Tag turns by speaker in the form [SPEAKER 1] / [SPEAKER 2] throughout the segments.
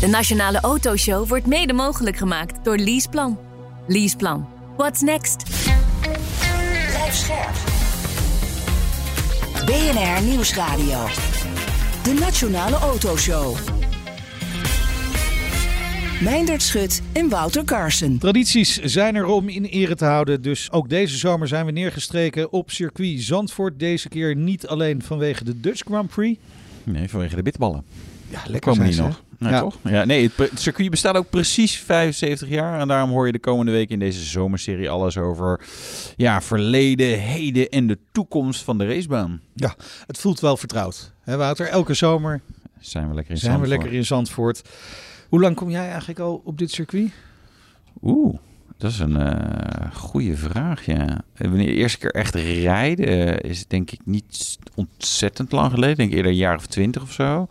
[SPEAKER 1] De Nationale Autoshow wordt mede mogelijk gemaakt door Leaseplan. Leaseplan. What's next?
[SPEAKER 2] Blijf scherp. BNR Nieuwsradio. De Nationale Autoshow. Meindert Schut en Wouter Carson.
[SPEAKER 3] Tradities zijn er om in ere te houden. Dus ook deze zomer zijn we neergestreken op circuit Zandvoort. Deze keer niet alleen vanwege de Dutch Grand Prix.
[SPEAKER 4] Nee, vanwege de bitballen.
[SPEAKER 3] Ja, lekker
[SPEAKER 4] Komen
[SPEAKER 3] zijn
[SPEAKER 4] die
[SPEAKER 3] ze,
[SPEAKER 4] nog? Nee,
[SPEAKER 3] Ja.
[SPEAKER 4] toch? Ja, nee, het, circuit bestaat ook precies 75 jaar. En daarom hoor je de komende week in deze zomerserie alles over ja, verleden, heden en de toekomst van de racebaan.
[SPEAKER 3] Ja, het voelt wel vertrouwd. Hè Wouter, elke zomer
[SPEAKER 4] Zijn we lekker in
[SPEAKER 3] zijn we
[SPEAKER 4] Zandvoort.
[SPEAKER 3] lekker in Zandvoort. Hoe lang kom jij eigenlijk al op dit circuit?
[SPEAKER 4] Oeh, dat is een eh goede vraag, ja. Wanneer de eerste keer echt rijden eh, is denk ik niet ontzettend lang geleden. Ik denk eerder een jaar of twintig of zo.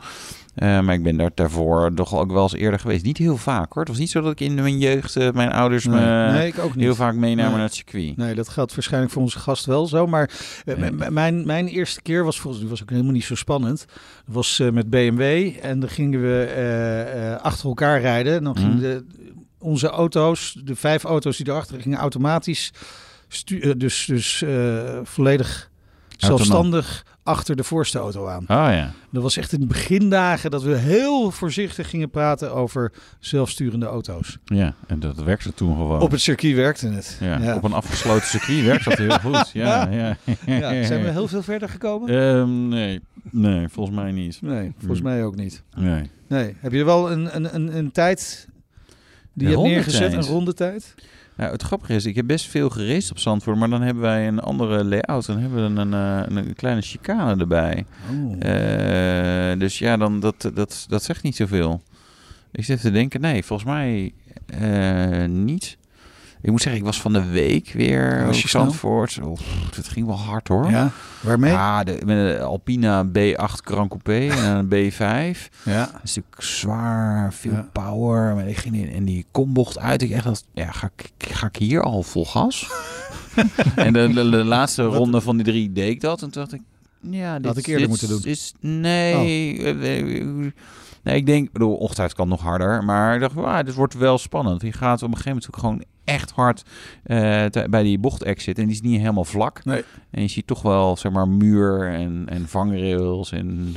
[SPEAKER 4] Eh, maar ik ben daar daarvoor toch ook wel eens eerder geweest. Niet heel vaak hoor. Het was niet zo dat ik in mijn jeugd eh, mijn ouders me
[SPEAKER 3] Nee, ik ook niet.
[SPEAKER 4] heel vaak meenamen
[SPEAKER 3] Nee.
[SPEAKER 4] naar het circuit.
[SPEAKER 3] Nee, dat geldt waarschijnlijk voor onze gast wel zo. Maar eh, mijn, mijn eerste keer was volgens mij was ook helemaal niet zo spannend. Dat was met BMW en dan gingen we achter elkaar rijden. En dan
[SPEAKER 4] Mhm.
[SPEAKER 3] gingen de, onze auto's, de vijf auto's die erachter gingen, automatisch, dus, dus volledig zelfstandig achter de voorste auto aan.
[SPEAKER 4] Oh ja.
[SPEAKER 3] Dat was echt in de begindagen dat we heel voorzichtig gingen praten over zelfsturende auto's.
[SPEAKER 4] Ja, en dat werkte toen gewoon.
[SPEAKER 3] Op het circuit werkte het.
[SPEAKER 4] ja,
[SPEAKER 3] Ja.
[SPEAKER 4] Op een afgesloten circuit werkt dat heel goed. Ja, ja.
[SPEAKER 3] Ja, zijn we heel veel verder gekomen?
[SPEAKER 4] Ehm, nee. nee, volgens mij niet.
[SPEAKER 3] Nee, volgens
[SPEAKER 4] Hmm.
[SPEAKER 3] mij ook niet.
[SPEAKER 4] Nee.
[SPEAKER 3] Nee. Heb je wel een, een, een, een tijd die je hebt neergezet, een rondetijd?
[SPEAKER 4] Nou, het grappige is, ik heb best veel geraced op Zandvoort, maar dan hebben wij een andere layout. Dan hebben we een, een, een kleine chicane erbij.
[SPEAKER 3] Oh.
[SPEAKER 4] Eh, dus ja, dan, dat, dat, dat zegt niet zoveel. Ik zit even te denken, nee, volgens mij eh, niet. Ik moet zeggen, ik was van de week weer
[SPEAKER 3] Was je?
[SPEAKER 4] Zandvoort. Oh, het ging wel hard hoor.
[SPEAKER 3] Ja, waarmee?
[SPEAKER 4] Ja, de, met Alpina B8 Grand Coupé en een B5.
[SPEAKER 3] Ja.
[SPEAKER 4] Dat is natuurlijk zwaar, veel
[SPEAKER 3] Ja.
[SPEAKER 4] power. Maar ik ging in, en die kombocht uit. Ik echt dacht, ja, ga ik, ga ik hier al vol gas? en de, de, de laatste ronde van die drie deed ik dat. En toen dacht ik, ja, dit,
[SPEAKER 3] had ik eerder
[SPEAKER 4] dit
[SPEAKER 3] moeten doen. Oh.
[SPEAKER 4] Is, nee, eh, eh, nee, ik denk, bedoel, ochtend kan nog harder. Maar ik dacht, ah, dit wordt wel spannend. Je gaat op een gegeven moment ook gewoon echt hard eh, te- bij die bocht exit. En die is niet helemaal vlak.
[SPEAKER 3] Nee.
[SPEAKER 4] En je ziet toch wel, zeg maar, muur en, en vangrails en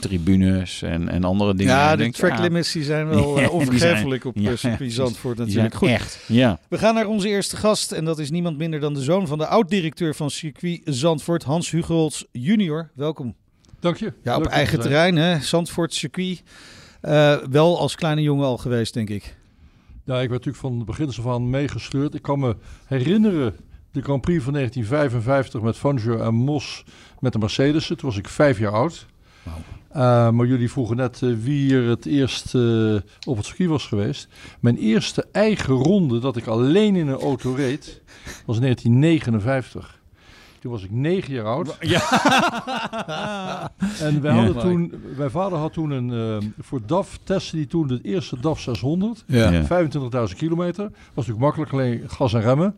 [SPEAKER 4] tribunes en, en andere dingen.
[SPEAKER 3] Ja,
[SPEAKER 4] En
[SPEAKER 3] de track limits die zijn wel
[SPEAKER 4] Ja, die
[SPEAKER 3] onvergeeflijk
[SPEAKER 4] zijn-
[SPEAKER 3] op
[SPEAKER 4] ja,
[SPEAKER 3] eh, circuit. Zandvoort natuurlijk. Goed,
[SPEAKER 4] echt, ja.
[SPEAKER 3] we gaan naar onze eerste gast. En dat is niemand minder dan de zoon van de oud-directeur van circuit Zandvoort, Hans Hugelts junior. Welkom.
[SPEAKER 5] Dank je.
[SPEAKER 3] Ja, op
[SPEAKER 5] Leuk
[SPEAKER 3] eigen terrein, hè? Zandvoort circuit. Eh, wel als kleine jongen al geweest, denk ik.
[SPEAKER 5] Ja, ik werd natuurlijk van het begin af aan meegesleurd. Ik kan me herinneren de Grand Prix van 1955 met Fangio en Mos met de Mercedes. Toen was ik vijf jaar oud. Uh, maar jullie vroegen net eh, wie er het eerst eh, op het circuit was geweest. Mijn eerste eigen ronde dat ik alleen in een auto reed was 1959. Toen was ik negen jaar oud. En wij
[SPEAKER 4] Ja.
[SPEAKER 5] hadden toen, mijn vader had toen een, eh, voor DAF testte hij toen de eerste DAF 600.
[SPEAKER 3] Ja.
[SPEAKER 4] Ja.
[SPEAKER 5] 25.000 kilometer. Was natuurlijk makkelijk, alleen gas en remmen.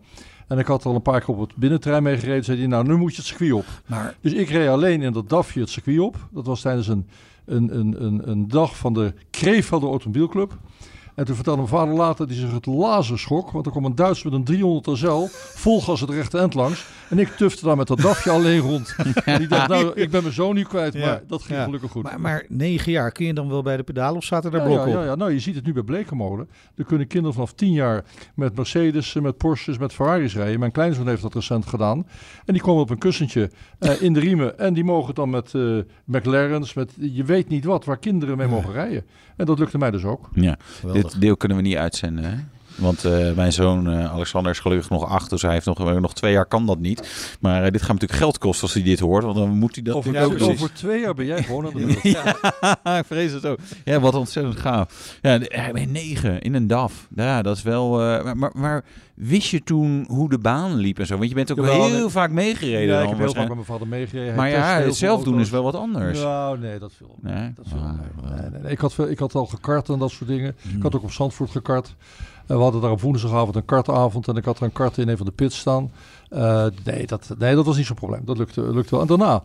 [SPEAKER 5] En ik had al een paar keer op het binnentrein meegereden. Zei hij, nou, nu moet je het circuit op.
[SPEAKER 3] Maar
[SPEAKER 5] Dus ik reed alleen in dat DAFje het circuit op. Dat was tijdens een, een, een, een, een dag van de Kreevelde Automobielclub. En toen vertelde mijn vader later, die zich het lazerschok. Want er kwam een Duits met een 300 SL, vol gas het rechte eind langs. En ik tufte daar met dat DAFje alleen rond. En ik dacht, nou, ik ben mijn zoon nu kwijt.
[SPEAKER 3] Ja.
[SPEAKER 5] Maar dat ging
[SPEAKER 3] Ja.
[SPEAKER 5] gelukkig goed.
[SPEAKER 3] Maar, maar negen jaar, kun je dan wel bij de pedalen of zaten daar
[SPEAKER 5] Ja,
[SPEAKER 3] blokken
[SPEAKER 5] ja,
[SPEAKER 3] op?
[SPEAKER 5] ja, ja, nou je ziet het nu bij Blekenmolen. Er kunnen kinderen vanaf 10 jaar met Mercedes, met Porsches, met Ferraris rijden. Mijn kleinzoon heeft dat recent gedaan. En die komen op een kussentje eh, in de riemen. En die mogen dan met eh McLaren's, met je weet niet wat, waar kinderen mee mogen rijden. En dat lukte mij dus ook.
[SPEAKER 4] Ja. Deel kunnen we niet uitzenden, hè? Want uh, mijn zoon uh, Alexander is gelukkig nog acht, dus hij heeft nog, uh, nog twee jaar kan dat niet. Maar dit gaat natuurlijk geld kosten als hij dit hoort, want dan moet hij dat
[SPEAKER 5] over, ja, over twee jaar ben jij gewoon aan de
[SPEAKER 4] Ja, ik vrees het ook. Ja, wat ontzettend gaaf. Ja, bij negen in een DAF. Ja, dat is wel... Maar, maar, maar, wist je toen hoe de baan liep en zo? Want je bent ook
[SPEAKER 5] Jawel,
[SPEAKER 4] heel vaak meegereden.
[SPEAKER 5] Ja, ik heb heel vaak met mijn vader meegereden.
[SPEAKER 4] Maar ja, het zelf doen is wel wat anders.
[SPEAKER 5] Nou, nee, dat viel.
[SPEAKER 4] Nee?
[SPEAKER 5] Dat viel
[SPEAKER 4] Ah,
[SPEAKER 5] nee, nee. Ik, had, ik had al gekart en dat soort dingen.
[SPEAKER 4] Hmm.
[SPEAKER 5] Ik had ook op Zandvoort gekart. En we hadden daar op woensdagavond een kartavond en ik had er een kart in een van de pits staan. Eh, nee, dat, nee, dat was niet zo'n probleem. Dat lukte, lukte wel. En daarna,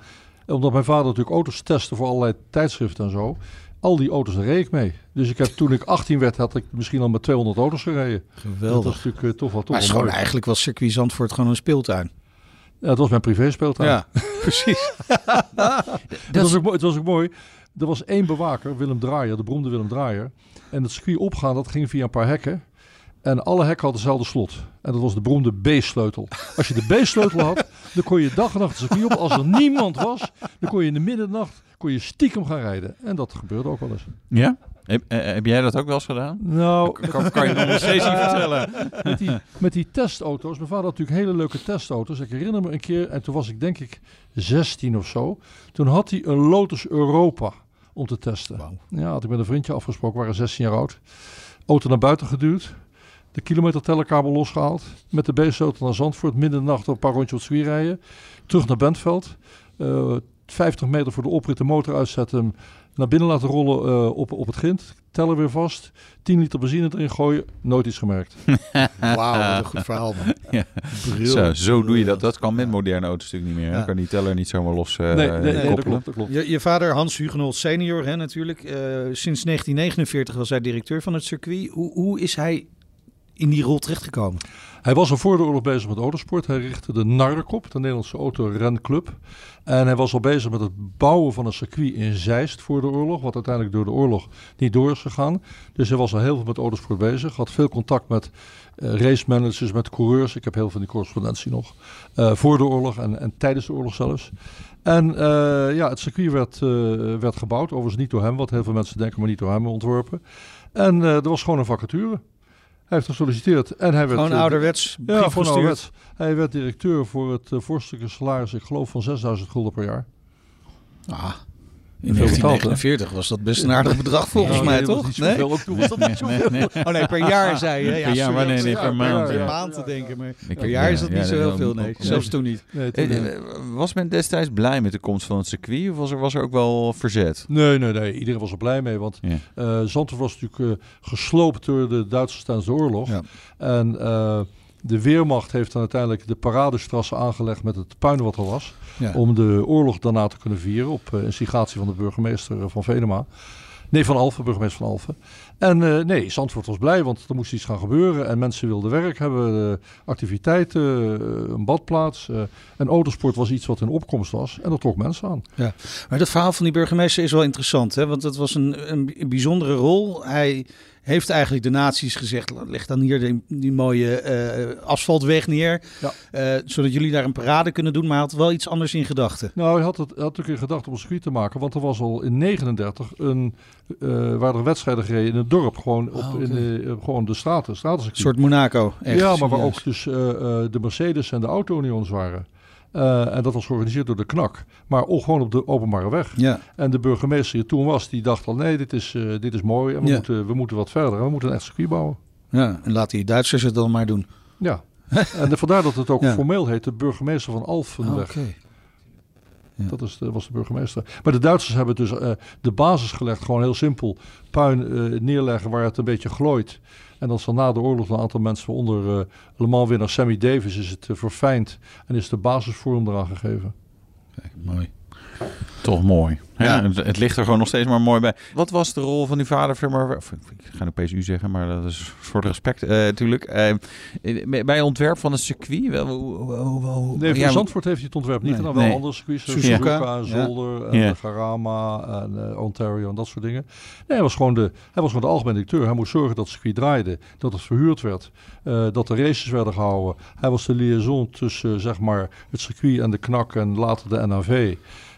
[SPEAKER 5] omdat mijn vader natuurlijk auto's testte voor allerlei tijdschriften en zo. Al die auto's reed ik mee. Dus ik heb toen ik 18 werd, had ik misschien al met 200 auto's gereden. Dat
[SPEAKER 3] Geweldig.
[SPEAKER 5] was natuurlijk eh, toch wel toch
[SPEAKER 3] Maar is gewoon eigenlijk was circuit Zandvoort gewoon een speeltuin.
[SPEAKER 5] Ja, het was mijn privé speeltuin.
[SPEAKER 3] Ja, precies.
[SPEAKER 5] Het was, ook, mooi- het was ook mooi. Er was één bewaker, Willem Draaier, de beroemde Willem Draaier. En het circuit opgaan, dat ging via een paar hekken. En alle hekken hadden hetzelfde slot. En dat was de beroemde B-sleutel. Als je de B-sleutel had, dan kon je dag en nacht circuit op. Als er niemand was, dan kon je in de middernacht kon je stiekem gaan rijden. En dat gebeurde ook wel eens.
[SPEAKER 4] Ja? Heb, eh, heb jij dat ook wel eens gedaan?
[SPEAKER 5] Nou,
[SPEAKER 4] Kan, kan je nog steeds niet vertellen?
[SPEAKER 5] met die, met die testauto's. Mijn vader had natuurlijk hele leuke testauto's. Ik herinner me een keer, en toen was ik denk ik 16 of zo. Toen had hij een Lotus Europa om te testen. Ja, had ik met een vriendje afgesproken, we waren 16 jaar oud. Auto naar buiten geduwd. De kilometertellerkabel losgehaald. Met de B-sleutel naar Zandvoort. Midden nacht een paar rondjes op het circuit rijden. Terug naar Bentveld. Eh 50 meter voor de oprit de motor uitzetten. Naar binnen laten rollen eh, op, op het grind. Teller weer vast. 10 liter benzine erin gooien. Nooit iets gemerkt.
[SPEAKER 3] Wauw, wat een goed verhaal man.
[SPEAKER 4] Ja. Zo, zo doe je dat. Dat kan met moderne auto's natuurlijk niet meer.
[SPEAKER 3] Ja.
[SPEAKER 4] kan die teller niet zomaar los eh,
[SPEAKER 5] nee, nee, nee, dat
[SPEAKER 4] koppelen.
[SPEAKER 5] klopt. Dat klopt.
[SPEAKER 3] Je, je vader Hans Hugenot senior, hè, natuurlijk. eh, sinds 1949 was hij directeur van het circuit. Hoe, hoe is hij in die rol terechtgekomen?
[SPEAKER 5] Hij was al voor de oorlog bezig met autosport. Hij richtte de Narrekop, de Nederlandse autorenclub. En hij was al bezig met het bouwen van een circuit in Zeist voor de oorlog. Wat uiteindelijk door de oorlog niet door is gegaan. Dus hij was al heel veel met autosport bezig. Had veel contact met eh race managers, met coureurs. Ik heb heel veel van die correspondentie nog. eh, voor de oorlog en, en tijdens de oorlog zelfs. En eh, ja, het circuit werd, werd gebouwd. Overigens niet door hem, wat heel veel mensen denken, maar niet door hem ontworpen. En er was gewoon een vacature. Hij heeft gesolliciteerd en hij werd...
[SPEAKER 3] Gewoon
[SPEAKER 5] eh,
[SPEAKER 3] ouderwets brief
[SPEAKER 5] ja,
[SPEAKER 3] gestuurd.
[SPEAKER 5] ouderwets. Hij werd directeur voor het uh, vorstelijke salaris, ik geloof van 6000 gulden per jaar.
[SPEAKER 3] Ah, in
[SPEAKER 5] Veel betaald, hè?
[SPEAKER 3] 1949 was dat best een aardig bedrag volgens
[SPEAKER 5] Ja,
[SPEAKER 3] mij,
[SPEAKER 5] nee, dat was
[SPEAKER 3] toch?
[SPEAKER 5] niet. Ook toen was dat niet zoveel.
[SPEAKER 4] nee.
[SPEAKER 3] Oh nee, per jaar zei je. Ja,
[SPEAKER 4] Per jaar, maar nee, nee, per maand,
[SPEAKER 3] Per
[SPEAKER 4] ja.
[SPEAKER 3] maand te denken, maar per jaar is dat
[SPEAKER 4] ja,
[SPEAKER 3] niet zo heel veel, nee.
[SPEAKER 4] nee.
[SPEAKER 3] Zelfs toen niet.
[SPEAKER 5] Nee, toen,
[SPEAKER 4] Eh, Was men destijds blij met de komst van het circuit? Of was er, was er ook wel verzet?
[SPEAKER 5] nee, nee, nee. Iedereen was er blij mee. Want
[SPEAKER 4] Ja.
[SPEAKER 5] eh Zandvoort was natuurlijk eh, gesloopt door de Duitsers tijdens de oorlog.
[SPEAKER 3] Ja.
[SPEAKER 5] En eh, de Weermacht heeft dan uiteindelijk de paradestrassen aangelegd met het puin wat er was.
[SPEAKER 3] Ja.
[SPEAKER 5] Om de oorlog daarna te kunnen vieren op eh, instigatie van de burgemeester eh, van Venema. Nee, van Alphen, burgemeester van Alphen. En eh, nee, Zandvoort was blij, want er moest iets gaan gebeuren. En mensen wilden werk hebben, activiteiten, een badplaats. en autosport was iets wat in opkomst was. En dat trok mensen aan.
[SPEAKER 3] Maar dat verhaal van die burgemeester is wel interessant, hè? want dat was een, een bijzondere rol. Hij heeft eigenlijk de naties gezegd, leg dan hier die, die mooie eh, asfaltweg neer,
[SPEAKER 5] Ja.
[SPEAKER 3] eh, zodat jullie daar een parade kunnen doen, maar hij had wel iets anders in gedachten.
[SPEAKER 5] Nou, hij had, het, hij had ook in gedachten om een circuit te maken. Want er was al in 39 een, eh waar er wedstrijden gereden in het dorp. Gewoon, op,
[SPEAKER 3] Oh,
[SPEAKER 5] in de, gewoon de straten,
[SPEAKER 3] Een soort Monaco. Echt,
[SPEAKER 5] ja, maar waar ook dus de Mercedes en de auto-unions waren. Eh, en dat was georganiseerd door de KNAK. Maar ook gewoon op de openbare weg.
[SPEAKER 3] Ja,
[SPEAKER 5] En de burgemeester die toen was, die dacht al... nee, dit is, eh, dit is mooi en we,
[SPEAKER 3] Ja.
[SPEAKER 5] moeten, we moeten wat verder. We moeten een echt circuit bouwen.
[SPEAKER 3] ja, en laat die Duitsers het dan maar doen.
[SPEAKER 5] Ja. en vandaar dat het ook
[SPEAKER 3] Ja.
[SPEAKER 5] formeel heet de burgemeester van Alphenweg.
[SPEAKER 3] Oké. Ja.
[SPEAKER 5] Dat is de, was de burgemeester. Maar de Duitsers hebben dus eh, de basis gelegd. Gewoon heel simpel. Puin eh, neerleggen waar het een beetje glooit. En dan dan na de oorlog een aantal mensen onder eh Le Mans winnaar Sammy Davis is het verfijnd. En is de basisvorm eraan gegeven.
[SPEAKER 3] Kijk, mooi.
[SPEAKER 4] Toch mooi. Ja,
[SPEAKER 3] Ja.
[SPEAKER 4] Het, het ligt er gewoon nog steeds maar mooi bij. Wat was de rol van die vader? zeg Maar, of, ik ga nu opeens u zeggen, maar dat is een soort respect eh, natuurlijk. Eh, bij het ontwerp van het circuit? Wel, hoe- hoe-
[SPEAKER 5] Nee, voor
[SPEAKER 4] ja,
[SPEAKER 5] Zandvoort heeft hij het ontwerp niet
[SPEAKER 3] Nee.
[SPEAKER 5] gedaan. Wel
[SPEAKER 4] Nee.
[SPEAKER 5] andere circuits. zoals
[SPEAKER 3] Suzuka. Ja.
[SPEAKER 5] Zolder, en
[SPEAKER 4] Ja.
[SPEAKER 5] de Garama en eh, Ontario en dat soort dingen. Nee, hij was gewoon de, hij was gewoon de algemene directeur. Hij moest zorgen dat het circuit draaide, dat het verhuurd werd, eh, dat de races werden gehouden. Hij was de liaison tussen eh, zeg maar, het circuit en de knak en later de NAV.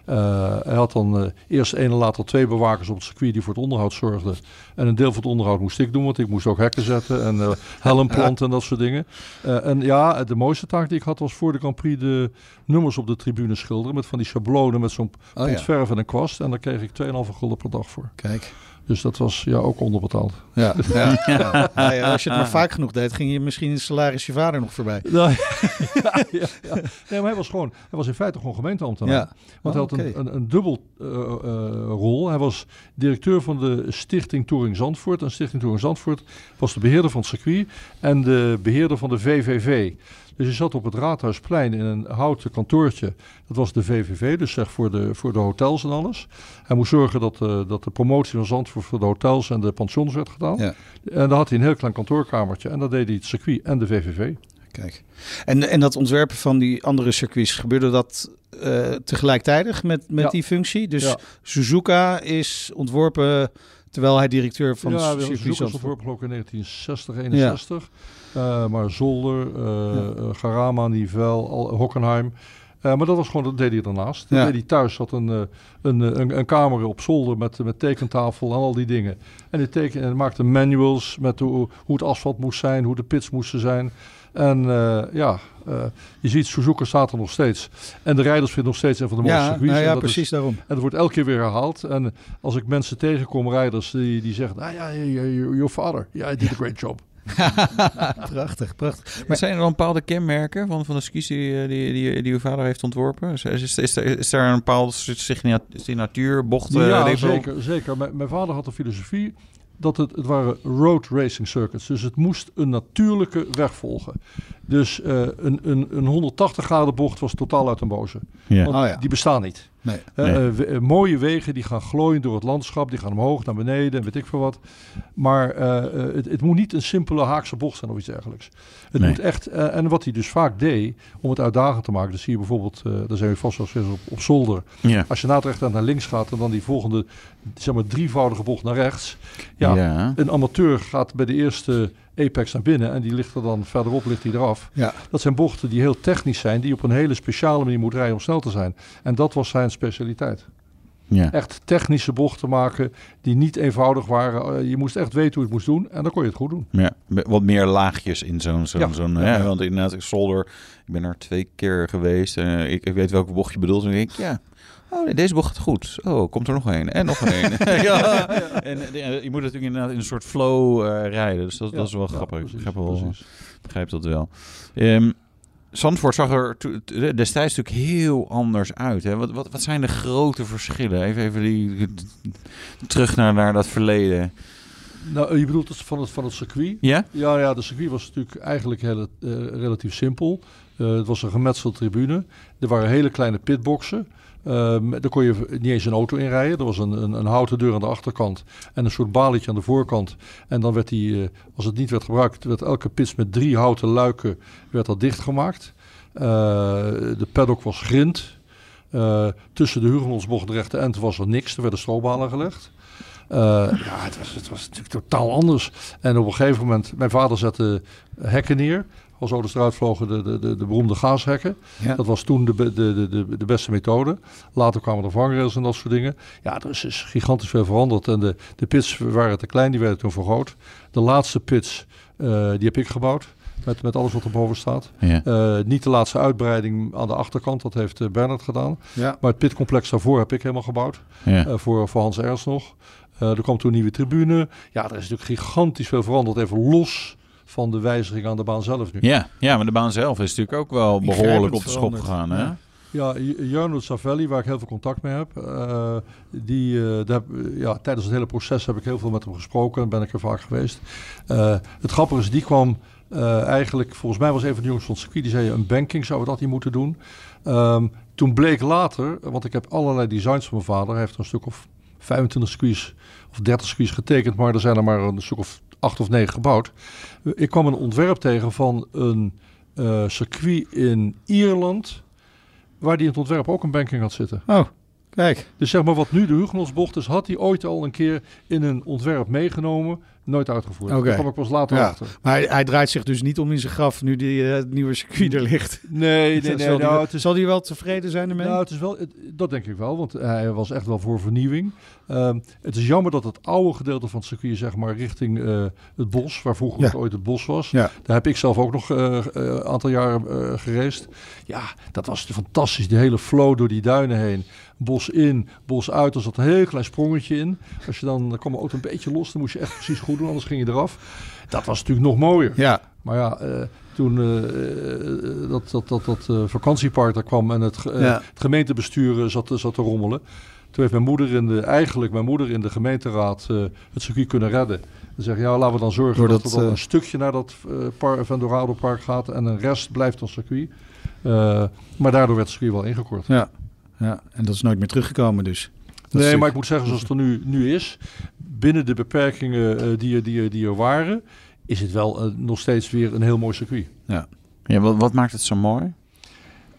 [SPEAKER 5] Uh, hij had dan uh, eerst één en later twee bewakers op het circuit die voor het onderhoud zorgden. En een deel van het onderhoud moest ik doen, want ik moest ook hekken zetten en uh, helm planten en dat soort dingen. en ja, de mooiste taak die ik had was voor de Grand Prix de nummers op de tribune schilderen. Met van die schablonen met zo'n oh, ja. en een kwast. En daar kreeg ik 2,5 gulden per dag voor.
[SPEAKER 3] Kijk.
[SPEAKER 5] Dus dat was ja, ook onderbetaald.
[SPEAKER 3] Ja, ja, ja. ja, als je het maar vaak genoeg deed, ging je misschien in salaris je vader nog voorbij.
[SPEAKER 5] Nou, ja, ja, Nee, maar hij was gewoon, hij was in feite gewoon gemeenteambtenaar. Ja. Want hij had een, een, een dubbel uh, uh, rol. Hij was directeur van de Stichting Touring Zandvoort. En Stichting Touring Zandvoort was de beheerder van het circuit en de beheerder van de VVV. Dus je zat op het Raadhuisplein in een houten kantoortje. Dat was de VVV, dus zeg voor de, voor de hotels en alles. Hij moest zorgen dat, uh, dat de promotie van Zandvoort voor de hotels en de pensions werd gedaan. Ja. En dan had hij een heel klein kantoorkamertje. En dat deed hij het circuit en de VVV.
[SPEAKER 3] Kijk. En, en dat ontwerpen van die andere circuits, gebeurde dat uh, tegelijkertijd met, met die functie? Dus ja. Suzuka is ontworpen terwijl hij directeur van
[SPEAKER 5] ja, circuit is ontworpen in 1960, 61. Uh, maar Zolder, uh, ja. Garama, Nivel, Hockenheim. Uh, maar dat was gewoon, dat deed hij daarnaast. Ja. deed hij thuis, had een, een, een, een, kamer op zolder met, met tekentafel en al die dingen. En hij, teken, en maakte manuals met hoe, hoe het asfalt moest zijn, hoe de pits moesten zijn. En uh, ja, uh, je ziet, Suzuka staat er nog steeds. En de rijders vinden nog steeds een van de mooiste
[SPEAKER 3] ja,
[SPEAKER 5] circuits.
[SPEAKER 3] Nou ja, precies daarom.
[SPEAKER 5] En dat wordt elke keer weer herhaald. En als ik mensen tegenkom, rijders, die, die zeggen... Ah ja, your father, yeah, I did a great job.
[SPEAKER 3] prachtig, prachtig.
[SPEAKER 4] Maar zijn er dan bepaalde kenmerken van, van de skis die, die, die, die uw vader heeft ontworpen? Is, is, is, er, is er een bepaalde signatuur, bocht?
[SPEAKER 5] Ja, zeker. zeker. Mijn, mijn vader had een filosofie dat het, het waren road racing circuits. Dus het moest een natuurlijke weg volgen. Dus uh, een, een, een 180 graden bocht was totaal uit een boze. Ja. Want oh ja. die bestaan niet. Nee. Uh, mooie wegen die gaan glooien door het landschap. Die gaan omhoog, naar beneden en weet ik veel wat. Maar het, het, moet niet een simpele haakse bocht zijn of iets dergelijks. Het moet echt... en wat hij dus vaak deed, om het uitdagend te maken... Dat zie je bijvoorbeeld, daar zijn we vast wel eens op, op zolder. Ja. Als je na het naar links gaat en dan die volgende... zeg maar drievoudige bocht naar rechts. Ja, ja. een amateur gaat bij de eerste apex naar binnen en die ligt er dan verderop ligt hij eraf. Ja. Dat zijn bochten die heel technisch zijn, die op een hele speciale manier moet rijden om snel te zijn. En dat was zijn specialiteit. Ja. Echt technische bochten maken die niet eenvoudig waren. Eh, je moest echt weten hoe je het moest doen en dan kon je het goed doen.
[SPEAKER 4] Ja, wat meer laagjes in zo'n... zo'n ja. zo'n ja. Want inderdaad, Solder, ik ben er twee keer geweest. en ik, ik weet welke bocht je bedoelt. En ik denk ja, Oh, nee, deze bocht gaat goed. Oh, komt er nog een. En nog een. ja. En, je moet natuurlijk inderdaad in een soort flow uh, rijden. Dus dat, dat is wel grappig. Precies, ik begrijp, wel, begrijp dat wel. Um, Zandvoort zag er destijds natuurlijk heel anders uit. Hè? Wat, wat, wat zijn de grote verschillen? Even, even die, terug naar, naar dat verleden.
[SPEAKER 5] Nou, je bedoelt het van het, van het circuit?
[SPEAKER 4] Ja?
[SPEAKER 5] Ja, ja, de circuit was natuurlijk eigenlijk heel, uh, relatief simpel. Uh, het was een gemetselde tribune. Er waren hele kleine pitboxen. Um, daar kon je niet eens een auto in rijden. Er was een, een, een, houten deur aan de achterkant en een soort balietje aan de voorkant. En dan werd die, uh, als het niet werd gebruikt, werd elke pits met drie houten luiken werd dat dichtgemaakt. Uh, de paddock was grind. Uh, tussen de Hugenonsbocht en de rechte end was er niks. Er werden strobalen gelegd. ja, het was, het was natuurlijk totaal anders. En op een gegeven moment, mijn vader zette hekken neer als auto's eruit vlogen, de, de, de, de beroemde gaashekken. Dat was toen de, de, de, de beste methode. Later kwamen er vangrails en dat soort dingen. Ja, er is, is gigantisch veel veranderd. En de, de pits waren te klein, die werden toen vergroot. De laatste pits, uh, die heb ik gebouwd. Met, met alles wat erboven staat. Ja. Uh, niet de laatste uitbreiding aan de achterkant, dat heeft uh, Bernard gedaan. Ja. Maar het pitcomplex daarvoor heb ik helemaal gebouwd. Ja. Voor, voor Hans Ernst nog. er kwam toen een nieuwe tribune. Ja, er is natuurlijk gigantisch veel veranderd. Even los van de wijziging aan de baan zelf nu.
[SPEAKER 4] Ja, ja maar de baan zelf is natuurlijk ook wel behoorlijk op de schop gegaan. Hè?
[SPEAKER 5] Ja. Ja, Jarno Savelli, waar ik heel veel contact mee heb, uh, die, uh, daar, ja, tijdens het hele proces heb ik heel veel met hem gesproken en ben ik er vaak geweest. Uh, het grappige is, die kwam eigenlijk, volgens mij was een van de jongens van het circuit, die zei een banking zou we dat niet moeten doen. Um, toen bleek later, want ik heb allerlei designs van mijn vader, hij heeft een stuk of 25 circuits of 30 circuits getekend, maar er zijn er maar een stuk of acht of negen gebouwd. Ik kwam een ontwerp tegen van een uh, circuit in Ierland, waar die in het ontwerp ook een banking had zitten.
[SPEAKER 3] Oh, kijk.
[SPEAKER 5] Dus zeg maar wat nu de Hugenottsbocht is, had hij ooit al een keer in een ontwerp meegenomen Nooit uitgevoerd.
[SPEAKER 3] Oké.
[SPEAKER 5] Daar kwam ik pas later
[SPEAKER 3] Ja.
[SPEAKER 5] achter.
[SPEAKER 3] Maar hij, hij draait zich dus niet om in zijn graf nu die, eh, het nieuwe circuit er ligt.
[SPEAKER 5] Nee, nee, nee.
[SPEAKER 3] zal,
[SPEAKER 5] nou, het is,
[SPEAKER 3] wel tevreden zijn ermee?
[SPEAKER 5] nou, het is wel, het- dat denk ik wel, want hij was echt wel voor vernieuwing. Ehm, het is jammer dat het oude gedeelte van het circuit, zeg maar, richting eh, het bos, waar vroeger
[SPEAKER 3] Ja.
[SPEAKER 5] ooit het bos was.
[SPEAKER 3] Ja.
[SPEAKER 5] Daar heb ik zelf ook nog eh, eh, een aantal jaren eh gereisd. Ja, dat was fantastisch. Die hele flow door die duinen heen. Bos in, bos uit. Er zat een heel klein sprongetje in. Als je dan, dan kwam de auto een beetje los. Dan moest je echt precies goed doen, anders ging je eraf. Dat was natuurlijk nog mooier.
[SPEAKER 3] Ja,
[SPEAKER 5] Maar ja, eh, toen eh, eh, dat, dat, dat, dat eh, vakantiepark daar kwam en het, eh,
[SPEAKER 3] Ja.
[SPEAKER 5] het gemeentebestuur eh, zat, zat te rommelen. Toen heeft mijn moeder in de, eigenlijk mijn moeder in de gemeenteraad eh, het circuit kunnen redden. Dan zeggen ja, laten we dan zorgen
[SPEAKER 3] Doordat,
[SPEAKER 5] dat er dan
[SPEAKER 3] eh,
[SPEAKER 5] een stukje naar dat eh par, Van Dorado Park gaat en een rest blijft als circuit. Maar daardoor werd het circuit wel ingekort.
[SPEAKER 3] ja, ja. En dat is nooit meer teruggekomen dus. Dat
[SPEAKER 5] nee, maar ik moet zeggen, zoals het er nu, nu is, binnen de beperkingen die, er- die, er- die er waren, is het wel nog steeds weer een heel mooi circuit.
[SPEAKER 3] Ja.
[SPEAKER 4] Ja, wat, wat maakt het zo mooi?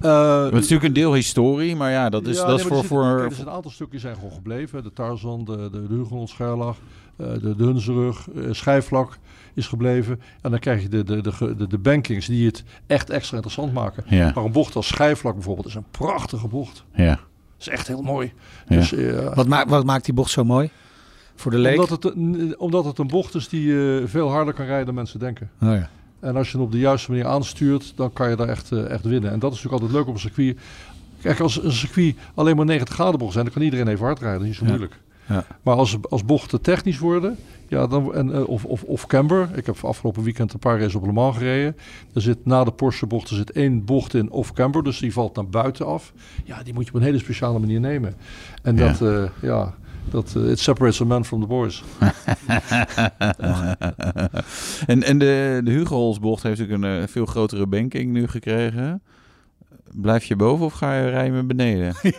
[SPEAKER 5] Eh,
[SPEAKER 4] het is natuurlijk een deel historie, maar ja, dat is,
[SPEAKER 5] Ja,
[SPEAKER 4] dat
[SPEAKER 5] nee,
[SPEAKER 4] is voor...
[SPEAKER 5] er
[SPEAKER 4] voor,
[SPEAKER 5] kijk, er zijn een aantal stukjes zijn gewoon gebleven. De Tarzan, de, de, de Hugenot Scherlag, eh, de, de Hunzerug, eh, Schijfvlak is gebleven. En dan krijg je de, de, de, de, de bankings die het echt extra interessant maken.
[SPEAKER 4] Ja.
[SPEAKER 5] Maar een bocht als Schijfvlak bijvoorbeeld is een prachtige bocht.
[SPEAKER 4] ja.
[SPEAKER 5] Dat is echt heel mooi.
[SPEAKER 4] Ja.
[SPEAKER 5] Dus, eh,
[SPEAKER 3] Wat, maakt wat maakt die bocht zo mooi? Voor de leek?
[SPEAKER 5] omdat, het, een- omdat het een bocht is die eh, veel harder kan rijden dan mensen denken.
[SPEAKER 3] Oh, ja.
[SPEAKER 5] En als je hem op de juiste manier aanstuurt, dan kan je daar echt, eh, echt winnen. En dat is natuurlijk altijd leuk op een circuit. Kijk, als een circuit alleen maar 90 graden bocht zijn, dan kan iedereen even hard rijden. Dat is niet zo moeilijk.
[SPEAKER 3] Ja.
[SPEAKER 5] Maar als, als bochten technisch worden, ja, dan, en, eh, of, of, of camber. Ik heb afgelopen weekend een paar races op Le Mans gereden. Er zit na de Porsche bocht er zit één bocht in of camber, dus die valt naar buiten af. Ja, die moet je op een hele speciale manier nemen. En
[SPEAKER 4] Ja.
[SPEAKER 5] dat, eh, ja, dat eh, it separates a man from the boys.
[SPEAKER 4] en en de, de Hugo-Holsbocht heeft natuurlijk een eh, veel grotere banking nu gekregen. Blijf je boven of ga je rijden met beneden?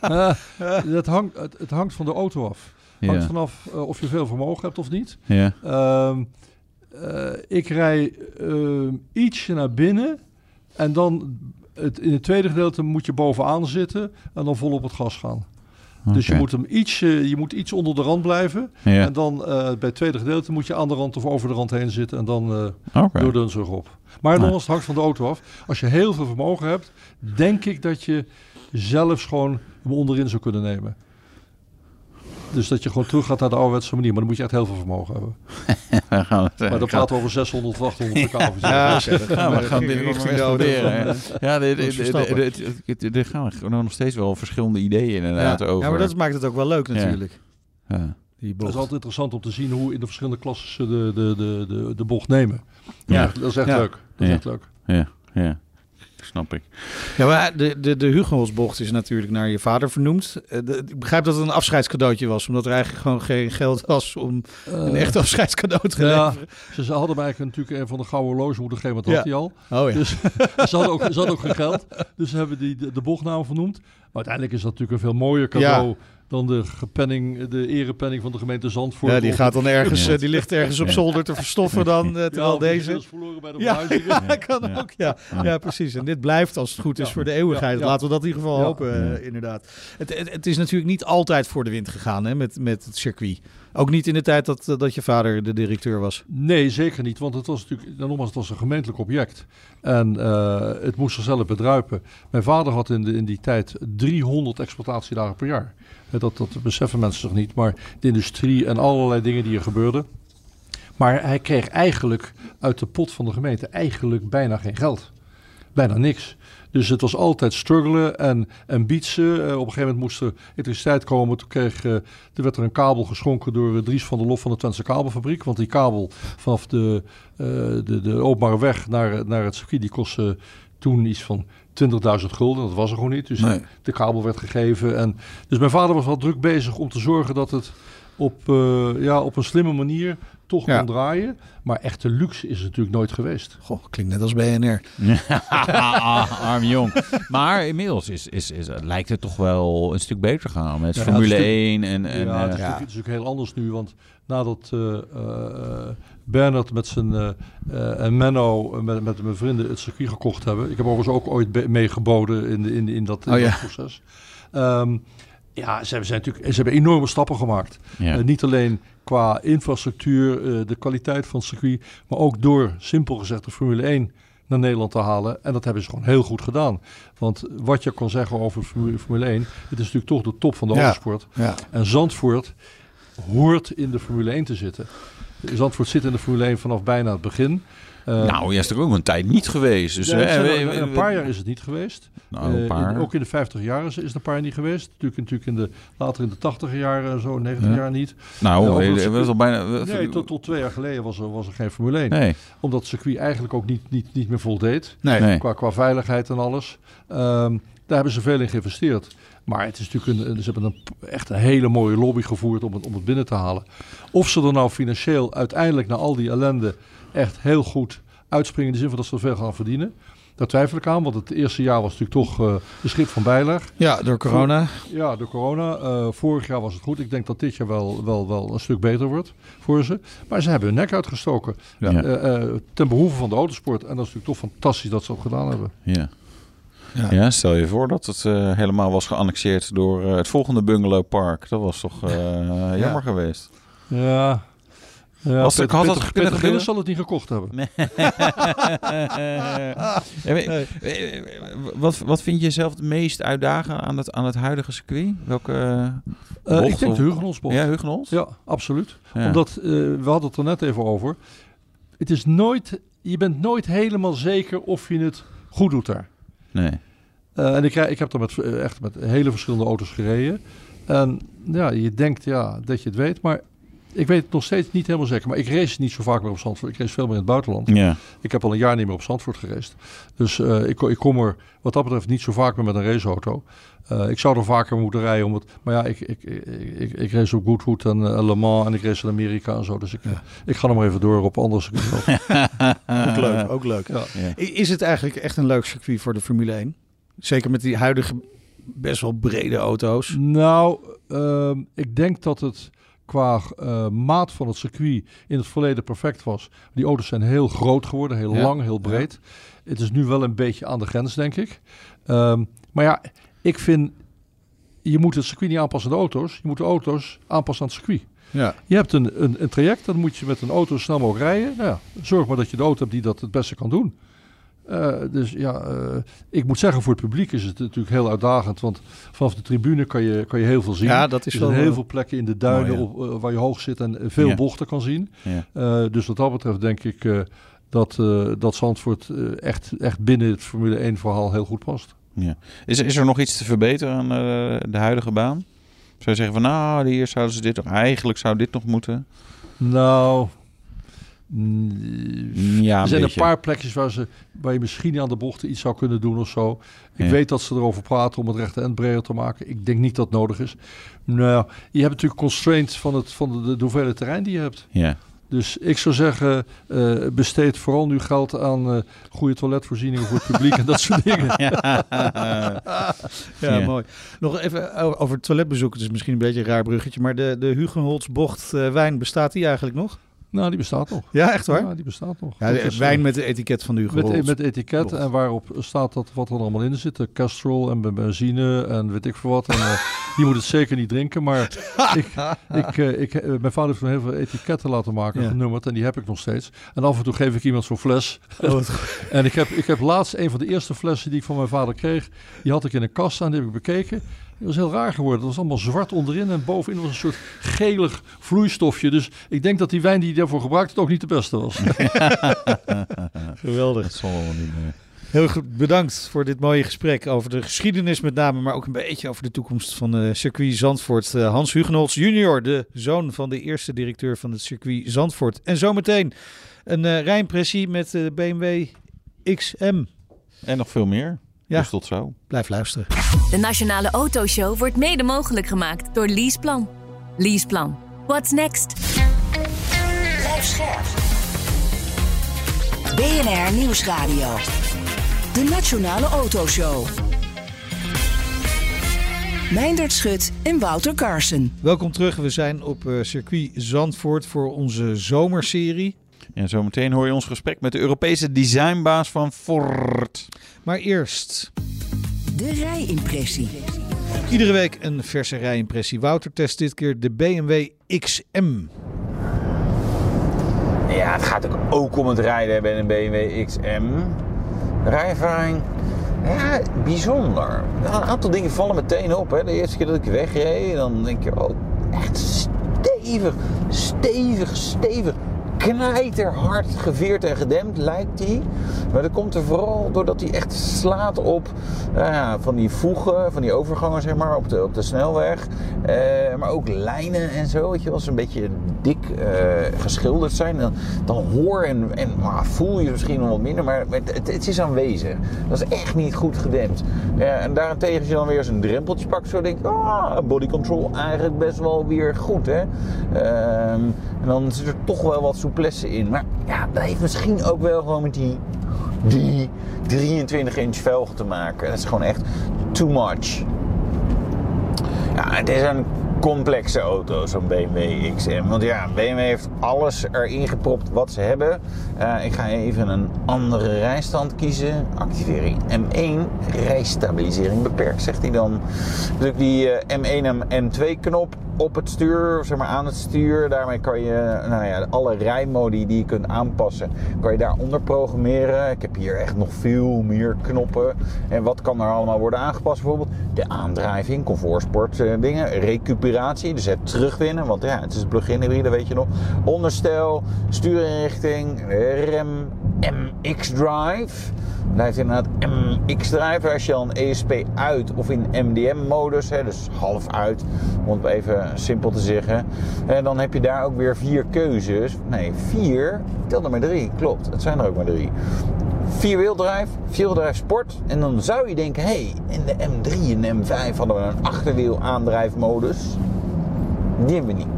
[SPEAKER 5] Eh, dat hangt, het, het hangt van de auto af. Hangt
[SPEAKER 4] Ja.
[SPEAKER 5] vanaf of je veel vermogen hebt of niet.
[SPEAKER 4] Ja.
[SPEAKER 5] Ehm, eh, ik rij ehm, ietsje naar binnen en dan het, in het tweede gedeelte moet je bovenaan zitten en dan vol op het gas gaan. Dus je moet, hem ietsje, je moet iets onder de rand blijven.
[SPEAKER 4] Ja.
[SPEAKER 5] En dan eh, bij het tweede gedeelte moet je aan de rand of over de rand heen zitten en dan eh
[SPEAKER 4] Oké.
[SPEAKER 5] door de op. Maar nogmaals, het hangt van de auto af. Als je heel veel vermogen hebt, denk ik dat je zelfs gewoon hem onderin zou kunnen nemen. Dus dat je gewoon terug gaat naar de ouderwetse manier. Maar dan moet je echt heel veel vermogen hebben.
[SPEAKER 4] We gaan het, eh,
[SPEAKER 5] Maar praten we over 600, 800 pk.
[SPEAKER 3] Ja,
[SPEAKER 4] Ja, we gaan binnenkort nog eens proberen. Ja, er gaan gewoon nog steeds wel verschillende ideeën inderdaad
[SPEAKER 3] ja.
[SPEAKER 4] over.
[SPEAKER 3] ja, maar dat maakt het ook wel leuk natuurlijk.
[SPEAKER 4] Ja.
[SPEAKER 3] Die
[SPEAKER 5] Het is altijd interessant om te zien hoe in de verschillende klassen ze de, de, de, de, de bocht nemen.
[SPEAKER 4] Ja.
[SPEAKER 5] Dat is echt
[SPEAKER 3] Ja.
[SPEAKER 5] leuk. Dat is
[SPEAKER 4] Ja.
[SPEAKER 5] echt leuk.
[SPEAKER 4] Ja, ja. Snap ik.
[SPEAKER 3] Ja, maar de, de, de Hugenholzbocht is natuurlijk naar je vader vernoemd. Eh, de- ik begrijp dat het een afscheidscadeautje was, omdat er eigenlijk gewoon geen geld was om een
[SPEAKER 5] Eh,
[SPEAKER 3] echt afscheidscadeau te
[SPEAKER 5] ja,
[SPEAKER 3] leveren.
[SPEAKER 5] ze, ze hadden mij eigenlijk natuurlijk een van de gouden horloge moeten geven, want dat
[SPEAKER 3] Ja.
[SPEAKER 5] had hij al.
[SPEAKER 3] Oh ja.
[SPEAKER 5] Dus ze hadden, ook, ze hadden ook geen geld. Dus ze hebben die, de, de bochtnaam vernoemd. Maar uiteindelijk is dat natuurlijk een veel mooier cadeau dan de, gepenning, de erepenning van de gemeente Zandvoort.
[SPEAKER 3] ja, die gaat dan ergens,
[SPEAKER 4] Ja.
[SPEAKER 3] eh, die ligt ergens op
[SPEAKER 4] Ja.
[SPEAKER 3] zolder te verstoffen dan, eh,
[SPEAKER 5] Ja,
[SPEAKER 3] terwijl
[SPEAKER 5] die
[SPEAKER 3] deze...
[SPEAKER 5] is verloren bij de
[SPEAKER 3] Ja,
[SPEAKER 5] verhuizing.
[SPEAKER 3] ja, kan
[SPEAKER 4] Ja.
[SPEAKER 3] ook. Ja. Ja, precies. En dit blijft, als het goed is,
[SPEAKER 5] Ja.
[SPEAKER 3] voor de eeuwigheid.
[SPEAKER 5] Ja, ja.
[SPEAKER 3] Laten we dat in ieder geval
[SPEAKER 5] Ja.
[SPEAKER 3] hopen, eh, inderdaad. Het, het, het is natuurlijk niet altijd voor de wind gegaan hè, met, met het circuit. Ook niet in de tijd dat, dat je vader de directeur was.
[SPEAKER 5] Nee, zeker niet. Want het was natuurlijk, nogmaals, het was een gemeentelijk object. En eh, het moest zichzelf bedruipen. Mijn vader had in, de, in die tijd 300 exploitatiedagen per jaar. Eh, Dat, beseffen mensen toch niet. Maar de industrie en allerlei dingen die er gebeurden. Maar hij kreeg eigenlijk uit de pot van de gemeente eigenlijk bijna geen geld. Bijna niks. Dus het was altijd struggelen en, en bietsen. Eh, op een gegeven moment moest er elektriciteit komen. Toen kreeg, er werd er een kabel geschonken door Dries van der Lof van de Twentse Kabelfabriek. Want die kabel vanaf de, de, de openbare weg naar, naar het circuit, die kostte toen iets van 20.000 gulden. Dat was er gewoon niet. Dus
[SPEAKER 3] Nee.
[SPEAKER 5] de kabel werd gegeven. En, dus mijn vader was wel druk bezig om te zorgen dat het op, eh, ja, op een slimme manier toch
[SPEAKER 3] Ja.
[SPEAKER 5] kon draaien. Maar echte luxe is het natuurlijk nooit geweest.
[SPEAKER 3] Goh, klinkt net als BNR.
[SPEAKER 4] Arm jong. Maar inmiddels is, is, is, lijkt het toch wel een stuk beter gaan met
[SPEAKER 5] Ja,
[SPEAKER 4] Formule
[SPEAKER 5] het is
[SPEAKER 4] 1 en... en
[SPEAKER 5] ja, het is,
[SPEAKER 4] eh,
[SPEAKER 5] natuurlijk, het is natuurlijk heel anders nu, want nadat eh, Bernard met zijn eh, en Menno met, met mijn vrienden het circuit gekocht hebben. Ik heb overigens ook ooit meegeboden in, in, in, dat, in
[SPEAKER 3] Oh, ja.
[SPEAKER 5] dat proces. Ehm, ja, ze hebben, zijn natuurlijk, ze hebben enorme stappen gemaakt.
[SPEAKER 4] ja.
[SPEAKER 5] Niet alleen qua infrastructuur, de kwaliteit van het circuit. Maar ook door, simpel gezegd, de Formule 1 naar Nederland te halen. En dat hebben ze gewoon heel goed gedaan. Want wat je kan zeggen over Formule, Formule 1, het is natuurlijk toch de top van de
[SPEAKER 3] Ja.
[SPEAKER 5] autosport.
[SPEAKER 3] Ja.
[SPEAKER 5] En Zandvoort hoort in de Formule 1 te zitten. Zandvoort zit in de Formule 1 vanaf bijna het begin. Eh,
[SPEAKER 4] nou, is er ook een tijd niet geweest. Dus,
[SPEAKER 5] ja,
[SPEAKER 4] hè,
[SPEAKER 5] het zijn
[SPEAKER 4] we-
[SPEAKER 5] er-
[SPEAKER 4] we-
[SPEAKER 5] een paar jaar is het niet geweest.
[SPEAKER 4] Nou, een
[SPEAKER 5] Eh, in-
[SPEAKER 4] paar.
[SPEAKER 5] ook in de 50 jaar is, is het een paar jaar niet geweest. Natuurlijk, natuurlijk in de, later in de 80 jaar en zo, 90
[SPEAKER 4] Ja.
[SPEAKER 5] jaar niet.
[SPEAKER 4] Nou,
[SPEAKER 5] Ja,
[SPEAKER 4] we- we- al bijna- we-
[SPEAKER 5] nee, tot, tot twee jaar geleden was er, was er geen Formule 1.
[SPEAKER 4] Nee.
[SPEAKER 5] Omdat het circuit eigenlijk ook niet, niet, niet meer voldeed.
[SPEAKER 3] Nee.
[SPEAKER 4] Nee.
[SPEAKER 5] Qua, qua veiligheid en alles. Ehm, daar hebben ze veel in geïnvesteerd. Maar het is natuurlijk een, ze hebben een, echt een hele mooie lobby gevoerd om het, om het binnen te halen. Of ze er nou financieel uiteindelijk na al die ellende echt heel goed uitspringen. In de zin van dat ze er veel gaan verdienen. Daar twijfel ik aan, want het eerste jaar was natuurlijk toch eh, de schip van bijlaag.
[SPEAKER 3] Ja, door corona.
[SPEAKER 5] Ja, door corona. Eh, vorig jaar was het goed. Ik denk dat dit jaar wel, wel, wel een stuk beter wordt voor ze. Maar ze hebben hun nek uitgestoken.
[SPEAKER 4] Ja.
[SPEAKER 5] Eh, ten behoeve van de autosport. En dat is natuurlijk toch fantastisch dat ze dat gedaan hebben.
[SPEAKER 4] Ja.
[SPEAKER 3] Ja.
[SPEAKER 4] Ja. stel je voor dat het eh, helemaal was geannexeerd door eh, het volgende bungalowpark. Dat was toch eh, jammer geweest.
[SPEAKER 5] Ja. Ja,
[SPEAKER 4] Was het-
[SPEAKER 5] Peter,
[SPEAKER 4] had dat
[SPEAKER 5] Peter,
[SPEAKER 4] kunnen
[SPEAKER 5] Peter? Gillis zal het niet gekocht hebben.
[SPEAKER 4] Wat, wat vind je zelf het meest uitdagend aan het, aan het huidige circuit? Welke
[SPEAKER 5] Eh,
[SPEAKER 4] bocht
[SPEAKER 5] ik denk
[SPEAKER 4] of-
[SPEAKER 5] de Hugenholzbocht.
[SPEAKER 4] Ja, Hugenholz?
[SPEAKER 5] Ja, absoluut.
[SPEAKER 4] Ja.
[SPEAKER 5] Omdat, eh, we hadden het er net even over. Het is nooit, je bent nooit helemaal zeker of je het goed doet daar.
[SPEAKER 4] Nee.
[SPEAKER 5] Eh, en ik, ik heb er met, eh, echt met hele verschillende auto's gereden. En ja, je denkt ja, dat je het weet, maar ik weet het nog steeds niet helemaal zeker. Maar ik race niet zo vaak meer op Zandvoort. Ik race veel meer in het buitenland.
[SPEAKER 4] Ja.
[SPEAKER 5] Ik heb al een jaar niet meer op Zandvoort geraced. Dus eh, ik, ik kom er wat dat betreft niet zo vaak meer met een raceauto. Eh, ik zou er vaker moeten rijden. Om het, maar ja, ik, ik, ik, ik, ik race op Goodwood en eh, Le Mans en ik race in Amerika en zo. Dus ik, ik ga er maar even door op andere circuits.
[SPEAKER 3] Ook leuk, ook leuk.
[SPEAKER 5] Ja.
[SPEAKER 3] Is het eigenlijk echt een leuk circuit voor de Formule 1? Zeker met die huidige best wel brede auto's.
[SPEAKER 5] Nou, ehm, ik denk dat het qua eh, maat van het circuit in het verleden perfect was. Die auto's zijn heel groot geworden, heel
[SPEAKER 3] Ja.
[SPEAKER 5] lang, heel breed. Het is nu wel een beetje aan de grens, denk ik. Ehm, maar ja, ik vind, je moet het circuit niet aanpassen aan de auto's. Je moet de auto's aanpassen aan het circuit.
[SPEAKER 3] Ja.
[SPEAKER 5] Je hebt een, een, een traject, dan moet je met een auto snel mogelijk rijden. Nou ja, zorg maar dat je de auto hebt die dat het beste kan doen. Eh, dus ja, eh, ik moet zeggen, voor het publiek is het natuurlijk heel uitdagend. Want vanaf de tribune kan je, kan je heel veel zien.
[SPEAKER 3] Ja, dat is
[SPEAKER 5] er zijn heel
[SPEAKER 3] eh,
[SPEAKER 5] veel plekken in de duinen
[SPEAKER 3] mooi,
[SPEAKER 5] op, waar je hoog zit en veel
[SPEAKER 4] Ja.
[SPEAKER 5] bochten kan zien.
[SPEAKER 4] Ja.
[SPEAKER 5] Dus wat dat betreft denk ik dat, dat Zandvoort echt, echt binnen het Formule 1 verhaal heel goed past.
[SPEAKER 4] Ja. Is, is er nog iets te verbeteren aan de huidige baan? Zou je zeggen van nou, hier zouden ze dit eigenlijk zou dit nog moeten?
[SPEAKER 5] Nou,
[SPEAKER 4] Ja,
[SPEAKER 5] er zijn
[SPEAKER 4] beetje.
[SPEAKER 5] een paar plekjes waar, ze, waar je misschien aan de bochten iets zou kunnen doen of zo. Ik
[SPEAKER 4] Ja.
[SPEAKER 5] weet dat ze erover praten om het rechte end breder te maken. Ik denk niet dat het nodig is. Nou, je hebt natuurlijk constraints van, het, van de, de hoeveelheid terrein die je hebt.
[SPEAKER 4] Ja.
[SPEAKER 5] Dus ik zou zeggen, eh, besteed vooral nu geld aan eh, goede toiletvoorzieningen voor het publiek en dat soort dingen.
[SPEAKER 3] Ja,
[SPEAKER 4] Ja.
[SPEAKER 3] mooi. Nog even over het toiletbezoek. Het is misschien een beetje een raar bruggetje. Maar de, de Hugenholzbocht eh, wijn, bestaat die eigenlijk nog?
[SPEAKER 5] Nou, die bestaat nog.
[SPEAKER 3] Ja, echt waar?
[SPEAKER 5] Ja, die bestaat nog.
[SPEAKER 3] Ja,
[SPEAKER 5] is,
[SPEAKER 3] wijn
[SPEAKER 5] eh,
[SPEAKER 3] met de etiket van Hugenholz.
[SPEAKER 5] Met, met etiket
[SPEAKER 3] Bocht.
[SPEAKER 5] en waarop staat dat wat er allemaal in zit. De Castrol en ben- benzine en weet ik veel wat. En, eh, je moet het zeker niet drinken. Maar ik, ik, eh, ik, eh, mijn vader heeft me heel veel etiketten laten maken,
[SPEAKER 3] Ja.
[SPEAKER 5] genummerd. En die heb ik nog steeds. En af en toe geef ik iemand zo'n fles.
[SPEAKER 3] Oh,
[SPEAKER 5] en ik heb, ik heb laatst een van de eerste flessen die ik van mijn vader kreeg. Die had ik in een kast staan, die heb ik bekeken. Die was heel raar geworden. Het was allemaal zwart onderin en bovenin was een soort gelig vloeistofje. Dus ik denk dat die wijn die hij daarvoor gebruikte ook niet de beste was.
[SPEAKER 3] Geweldig.
[SPEAKER 4] Dat zal wel niet meer.
[SPEAKER 3] Heel goed, bedankt voor dit mooie gesprek over de geschiedenis met name, maar ook een beetje over de toekomst van eh circuit Zandvoort. Eh, Hans Hugenholz junior, de zoon van de eerste directeur van het circuit Zandvoort. En zometeen een eh rijimpressie met de BMW XM.
[SPEAKER 4] En nog veel meer.
[SPEAKER 3] Ja.
[SPEAKER 4] Dus tot zo.
[SPEAKER 3] Blijf luisteren.
[SPEAKER 1] De Nationale Autoshow wordt mede mogelijk gemaakt door Leaseplan. Leaseplan. What's next?
[SPEAKER 2] Blijf scherp. BNR Nieuwsradio. De Nationale Autoshow. Meindert Schut en Wouter Carson.
[SPEAKER 3] Welkom terug, we zijn op eh, circuit Zandvoort voor onze zomerserie.
[SPEAKER 4] En zometeen hoor je ons gesprek met de Europese designbaas van Ford.
[SPEAKER 3] Maar eerst,
[SPEAKER 2] De rijimpressie.
[SPEAKER 3] iedere week een verse rijimpressie. Wouter test dit keer de BMW XM.
[SPEAKER 4] ja, het gaat ook, ook om het rijden bij een BMW XM. Rijervaring, ja, bijzonder. Ja, een aantal dingen vallen meteen op. Hè. De eerste keer dat ik wegreed, dan denk je, oh, echt stevig, stevig, stevig knijterhard geveerd en gedempt lijkt hij. Maar dat komt er vooral doordat hij echt slaat op uh, van die voegen, van die overgangen zeg maar, op de, op de snelweg. Uh, maar ook lijnen en zo, weet je als ze een beetje dik uh, geschilderd zijn. Dan, dan hoor en, en maar voel je misschien nog wat minder, maar het, het, is aanwezig. Dat is echt niet goed gedempt. en daarentegen als je dan weer een drempeltje pakt, zo denk ik, ah, body control eigenlijk best wel weer goed. Hè? Ehm, en dan zit er toch wel wat souplesse in. Maar ja, dat heeft misschien ook wel gewoon met die, die 23 inch velgen te maken. Dat is gewoon echt too much. Ja, het is een complexe auto, zo'n BMW XM. Want ja, BMW heeft alles erin gepropt wat ze hebben. Uh, ik ga even een andere rijstand kiezen. Activering M1, rijstabilisering beperkt, zegt hij dan. Druk die uh, M1 en M2 knop op het stuur, zeg maar aan het stuur. Daarmee kan je nou ja, alle rijmodi die je kunt aanpassen, kan je daaronder programmeren. Ik heb hier echt nog veel meer knoppen. En wat kan er allemaal worden aangepast? Bijvoorbeeld de aandrijving, comfortsport uh, dingen, recuperatie, dus het terugwinnen, want ja, het is plug-in hybride, weet je nog. Onderstel, stuurinrichting, rem, MX-drive. Daar heeft inderdaad MX-drive. Als je dan ESP uit of in MDM-modus, dus half uit, om het even simpel te zeggen. En dan heb je daar ook weer vier keuzes. Nee, vier. Tel er maar drie. Klopt, het zijn er ook maar drie. Vierwieldrive, vierwieldrive sport. En dan zou je denken, hé, hey, in de M3 en de M5 hadden we een achterwiel aandrijfmodus. Die hebben we niet.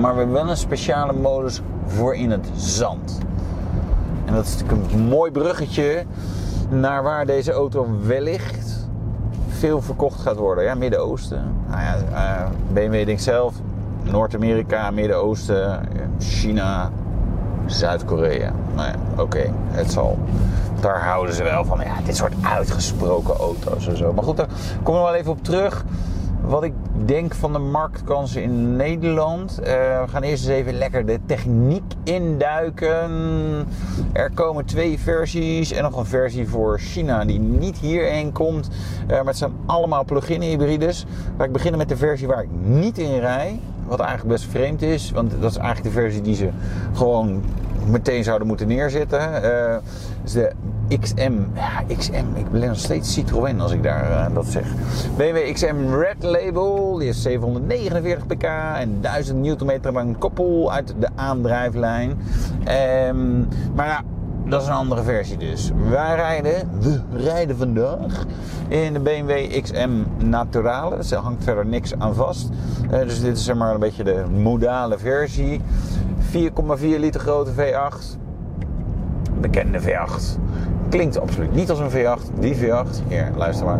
[SPEAKER 4] Maar we hebben wel een speciale modus voor in het zand. En dat is natuurlijk een mooi bruggetje naar waar deze auto wellicht veel verkocht gaat worden. Ja, Midden-Oosten. Nou ja, uh, BMW denkt zelf, Noord-Amerika, Midden-Oosten, China, Zuid-Korea. Nou ja, oké, het zal. Daar houden ze wel van, ja, dit soort uitgesproken auto's en zo. Maar goed, daar komen we wel even op terug wat ik denk van de marktkansen in Nederland. Uh, we gaan eerst eens even lekker de techniek induiken. Er komen twee versies en nog een versie voor China die niet hierheen komt. Uh, maar het zijn allemaal plug-in hybrides. Laat ik beginnen met de versie waar ik niet in rij. Wat eigenlijk best vreemd is, want dat is eigenlijk de versie die ze gewoon meteen zouden moeten neerzetten. Uh, is de XM. Ja, XM. Ik ben nog steeds Citroën als ik daar uh, dat zeg. BMW XM Red Label. Die is 749 pk en 1000 Nm aan koppel uit de aandrijflijn. Um, maar ja, dat is een andere versie dus. Wij rijden, we rijden vandaag in de BMW XM Naturale. Er hangt verder niks aan vast. Uh, dus dit is zeg maar een beetje de modale versie. 4,4 liter grote V8. Bekende V8. Klinkt absoluut niet als een V8. Die V8. Hier, luister maar.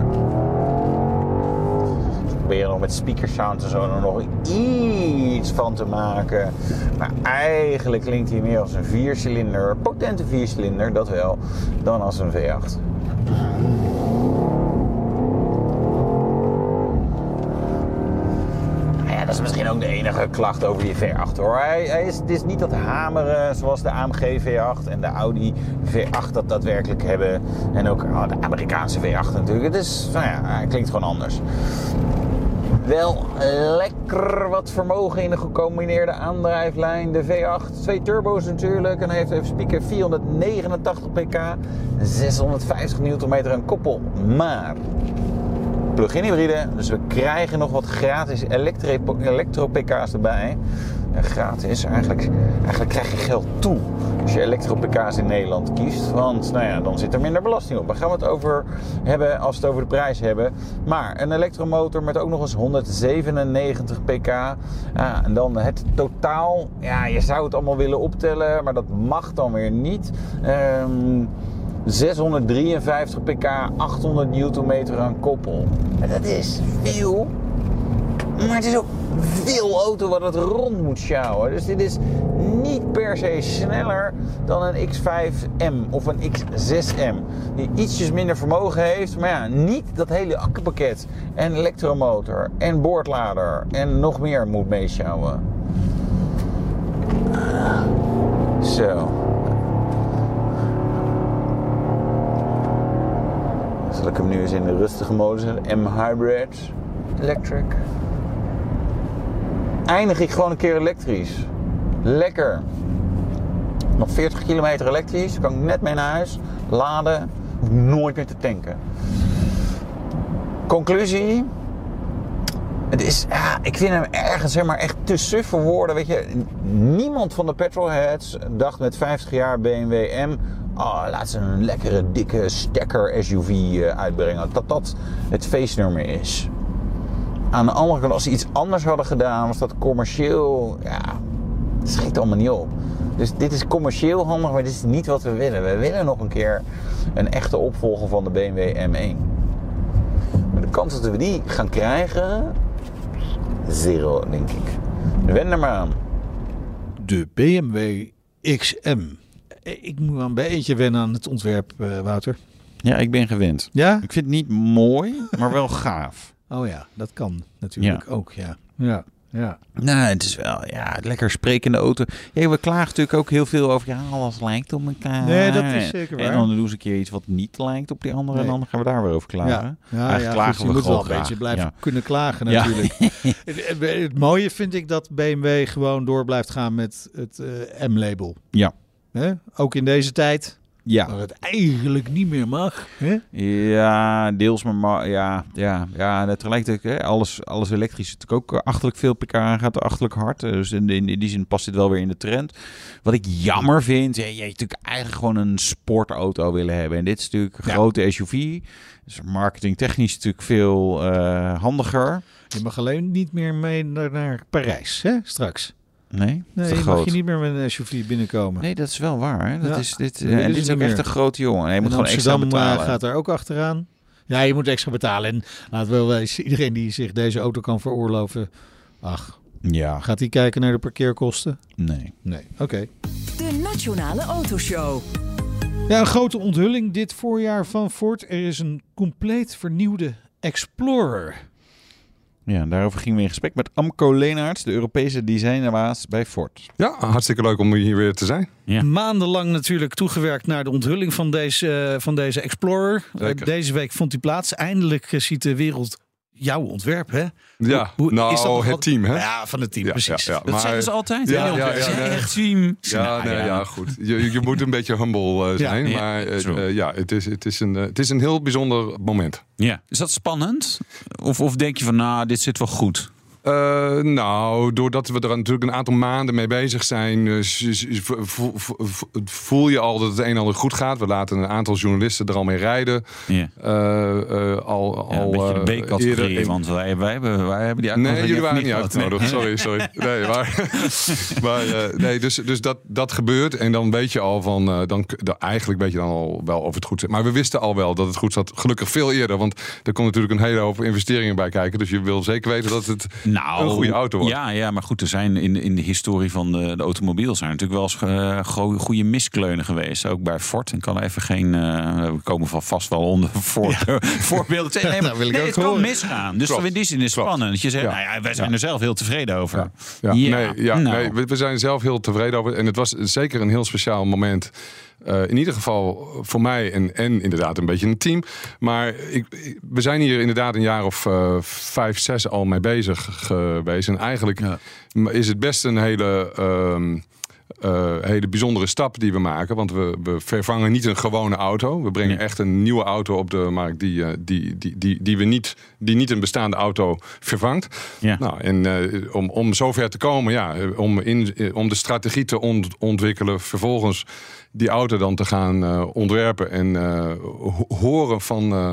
[SPEAKER 4] Probeer je nog met speaker sound en zo er nog iets van te maken. Maar eigenlijk klinkt hij meer als een viercilinder, potente viercilinder, dat wel, dan als een V8. Dat is misschien ook de enige klacht over die V8 hoor. Hij, is, het is niet dat hameren zoals de AMG V8 en de Audi V8 dat daadwerkelijk hebben. En ook oh, de Amerikaanse V8 natuurlijk. Het is, nou ja, hij klinkt gewoon anders. Wel lekker wat vermogen in de gecombineerde aandrijflijn. De V8, twee turbo's natuurlijk. En hij heeft even spieken 489 pk, 650 Nm aan koppel. Maar plug-in hybride. Dus we krijgen nog wat gratis elektro-pk's erbij. En gratis, eigenlijk, eigenlijk krijg je geld toe als je elektro-pk's in Nederland kiest. Want nou ja, dan zit er minder belasting op. Daar gaan we het over hebben als we het over de prijs hebben. Maar een elektromotor met ook nog eens 197 pk. Ja, en dan het totaal. Ja, je zou het allemaal willen optellen, maar dat mag dan weer niet. Um, 653 pk, 800 Nm aan koppel. Dat is veel. Maar het is ook veel auto wat het rond moet sjouwen. Dus dit is niet per se sneller dan een X5M of een X6M. Die ietsjes minder vermogen heeft. Maar ja, niet dat hele akkupakket en elektromotor en boordlader en nog meer moet meesjouwen. Zo. Zal ik hem nu eens in de rustige modus zetten? M-Hybrid Electric. Eindig ik gewoon een keer elektrisch. Lekker. Nog 40 kilometer elektrisch. Kan ik net mee naar huis. Laden. Hoef nooit meer te tanken. Conclusie. Het is, ja, ik vind hem ergens zeg maar, echt te suf voor woorden. Weet je, niemand van de petrolheads dacht met 50 jaar BMW M... Oh, laat ze een lekkere, dikke stekker SUV uh, uitbrengen. Dat dat het feestnummer is. Aan de andere kant, als ze iets anders hadden gedaan, was dat commercieel... Ja, het schiet allemaal niet op. Dus dit is commercieel handig, maar dit is niet wat we willen. We willen nog een keer een echte opvolger van de BMW M1. Maar de kans dat we die gaan krijgen, zero, denk ik. Wend er maar aan.
[SPEAKER 3] De BMW XM. Ik moet wel een beetje wennen aan het ontwerp, uh, Wouter.
[SPEAKER 4] Ja, ik ben gewend.
[SPEAKER 3] Ja?
[SPEAKER 4] Ik vind het niet mooi, maar wel gaaf.
[SPEAKER 3] Oh ja, dat kan natuurlijk ja. ook, ja. Ja. Ja.
[SPEAKER 4] Nou, het is wel ja, lekker sprekende auto. Ja, we klagen natuurlijk ook heel veel over ja, alles lijkt op elkaar.
[SPEAKER 3] Nee, dat is zeker waar.
[SPEAKER 4] En dan doen ze een keer iets wat niet lijkt op die andere nee. en dan gaan we daar weer over klagen.
[SPEAKER 3] Ja, ja, ja klagen goed, we je moet wel een beetje blijven ja. kunnen klagen natuurlijk. het, het, mooie vind ik dat BMW gewoon door blijft gaan met het uh, M-label.
[SPEAKER 4] Ja.
[SPEAKER 3] Hè? Ook in deze tijd.
[SPEAKER 4] Ja.
[SPEAKER 3] Maar het eigenlijk niet meer mag. Hè?
[SPEAKER 4] Ja, deels maar, ja, ja, ja. Tegelijkertijd, hè, alles, alles elektrisch is natuurlijk ook achterlijk veel pk gaat achterlijk hard. Dus in, in, in, die zin past dit wel weer in de trend. Wat ik jammer vind, je hebt natuurlijk eigenlijk gewoon een sportauto willen hebben. En dit is natuurlijk een
[SPEAKER 3] Ja.
[SPEAKER 4] grote SUV. Dus marketingtechnisch natuurlijk veel eh, handiger.
[SPEAKER 3] Je mag alleen niet meer mee naar, naar Parijs, hè, straks.
[SPEAKER 4] Nee,
[SPEAKER 3] Nee,
[SPEAKER 4] te
[SPEAKER 3] je
[SPEAKER 4] groot.
[SPEAKER 3] mag je niet meer met een SUV binnenkomen.
[SPEAKER 4] Nee, dat is wel waar. Hè? Dat
[SPEAKER 3] Ja.
[SPEAKER 4] is, dit, en
[SPEAKER 3] willen
[SPEAKER 4] dit is ook echt een grote jongen. Hij moet
[SPEAKER 3] En
[SPEAKER 4] gewoon extra
[SPEAKER 3] Amsterdam eh,
[SPEAKER 4] betalen.
[SPEAKER 3] gaat er ook achteraan. Ja, je moet extra betalen. En laten we wel wezen, iedereen die zich deze auto kan veroorloven... Ach,
[SPEAKER 4] Ja,
[SPEAKER 3] gaat hij kijken naar de parkeerkosten?
[SPEAKER 4] nee.
[SPEAKER 3] Nee, oké.
[SPEAKER 2] De Nationale Autoshow.
[SPEAKER 3] Ja, een grote onthulling dit voorjaar van Ford. Er is een compleet vernieuwde Explorer.
[SPEAKER 4] Ja, daarover gingen we in gesprek met Amco Leenaerts, de Europese designerbaas bij Ford.
[SPEAKER 6] Ja, hartstikke leuk om hier weer te zijn.
[SPEAKER 4] Ja.
[SPEAKER 3] Maandenlang natuurlijk toegewerkt naar de onthulling van deze, eh, van deze Explorer.
[SPEAKER 6] Zeker.
[SPEAKER 3] Eh, Deze week vond die plaats. Eindelijk eh, ziet de wereld jouw ontwerp, hè?
[SPEAKER 6] Ja,
[SPEAKER 3] Hoe-
[SPEAKER 6] nou,
[SPEAKER 3] is dat
[SPEAKER 6] het
[SPEAKER 3] wat-
[SPEAKER 6] team, hè?
[SPEAKER 3] Ja, van het team,
[SPEAKER 6] Ja,
[SPEAKER 3] precies.
[SPEAKER 6] ja, ja.
[SPEAKER 4] Dat
[SPEAKER 6] Maar-
[SPEAKER 4] zeggen ze altijd.
[SPEAKER 6] Ja,
[SPEAKER 4] hè?
[SPEAKER 6] ja, ja,
[SPEAKER 4] Ze zijn
[SPEAKER 6] nee.
[SPEAKER 4] echt team.
[SPEAKER 6] Ja,
[SPEAKER 4] Nou,
[SPEAKER 6] nee, ja, goed. Je, je moet een beetje humble eh, zijn,
[SPEAKER 4] Ja.
[SPEAKER 6] maar eh, eh, ja, het is, het, is een, het is een heel bijzonder moment.
[SPEAKER 4] Ja. Is dat spannend? Of, of denk je van, nou, dit zit wel goed?
[SPEAKER 6] Eh, nou, doordat we er natuurlijk een aantal maanden mee bezig zijn, eh, voel je al dat het een en ander goed gaat. We laten een aantal journalisten er al mee rijden.
[SPEAKER 4] Ja.
[SPEAKER 6] Eh, al,
[SPEAKER 4] Ja,
[SPEAKER 6] al,
[SPEAKER 4] een beetje de B-categorie, want wij, wij, hebben, wij hebben die
[SPEAKER 6] Nee,
[SPEAKER 4] uitnodiging
[SPEAKER 6] jullie waren niet uitgenodigd. Sorry, sorry. Nee, maar, maar nee, dus, dus dat, dat gebeurt. En dan weet je al van, dan, dan eigenlijk weet je dan al wel of het goed zit. Maar we wisten al wel dat het goed zat. Gelukkig veel eerder, want er komt natuurlijk een hele hoop investeringen bij kijken. Dus je wil zeker weten dat het
[SPEAKER 4] Nou,
[SPEAKER 6] een goede auto wordt.
[SPEAKER 4] Ja, ja, maar goed, er zijn in, in de historie van de, de automobiel zijn natuurlijk wel eens go- goede miskleunen geweest. Ook bij Ford. Ik kan even geen. eh, we komen van vast wel onder voor, voorbeelden. Nee, maar-
[SPEAKER 3] Nou, wil ik
[SPEAKER 4] nee,
[SPEAKER 3] ook
[SPEAKER 4] het kan misgaan. Dus in die zin is
[SPEAKER 6] Klopt.
[SPEAKER 4] spannend. Dat je zegt,
[SPEAKER 6] Ja.
[SPEAKER 4] nou ja, wij zijn er zelf heel tevreden over.
[SPEAKER 6] Ja,
[SPEAKER 4] Ja,
[SPEAKER 6] nee, ja
[SPEAKER 4] nou.
[SPEAKER 6] nee, we, we zijn zelf heel tevreden over. En het was zeker een heel speciaal moment. Eh, in ieder geval voor mij en, en inderdaad een beetje een team. Maar ik, ik- we zijn hier inderdaad een jaar of eh, vijf, zes al mee bezig geweest. En eigenlijk is het best een hele, ehm, eh, hele bijzondere stap die we maken. Want we, we vervangen niet een gewone auto. We brengen echt een nieuwe auto op de markt die, eh, die, die, die, die, we niet, die niet een bestaande auto vervangt.
[SPEAKER 4] Ja.
[SPEAKER 6] Nou, en eh, om, om zover te komen, ja, om, in, om de strategie te ont- ontwikkelen, vervolgens die auto dan te gaan eh, ontwerpen en eh, ho- horen van eh,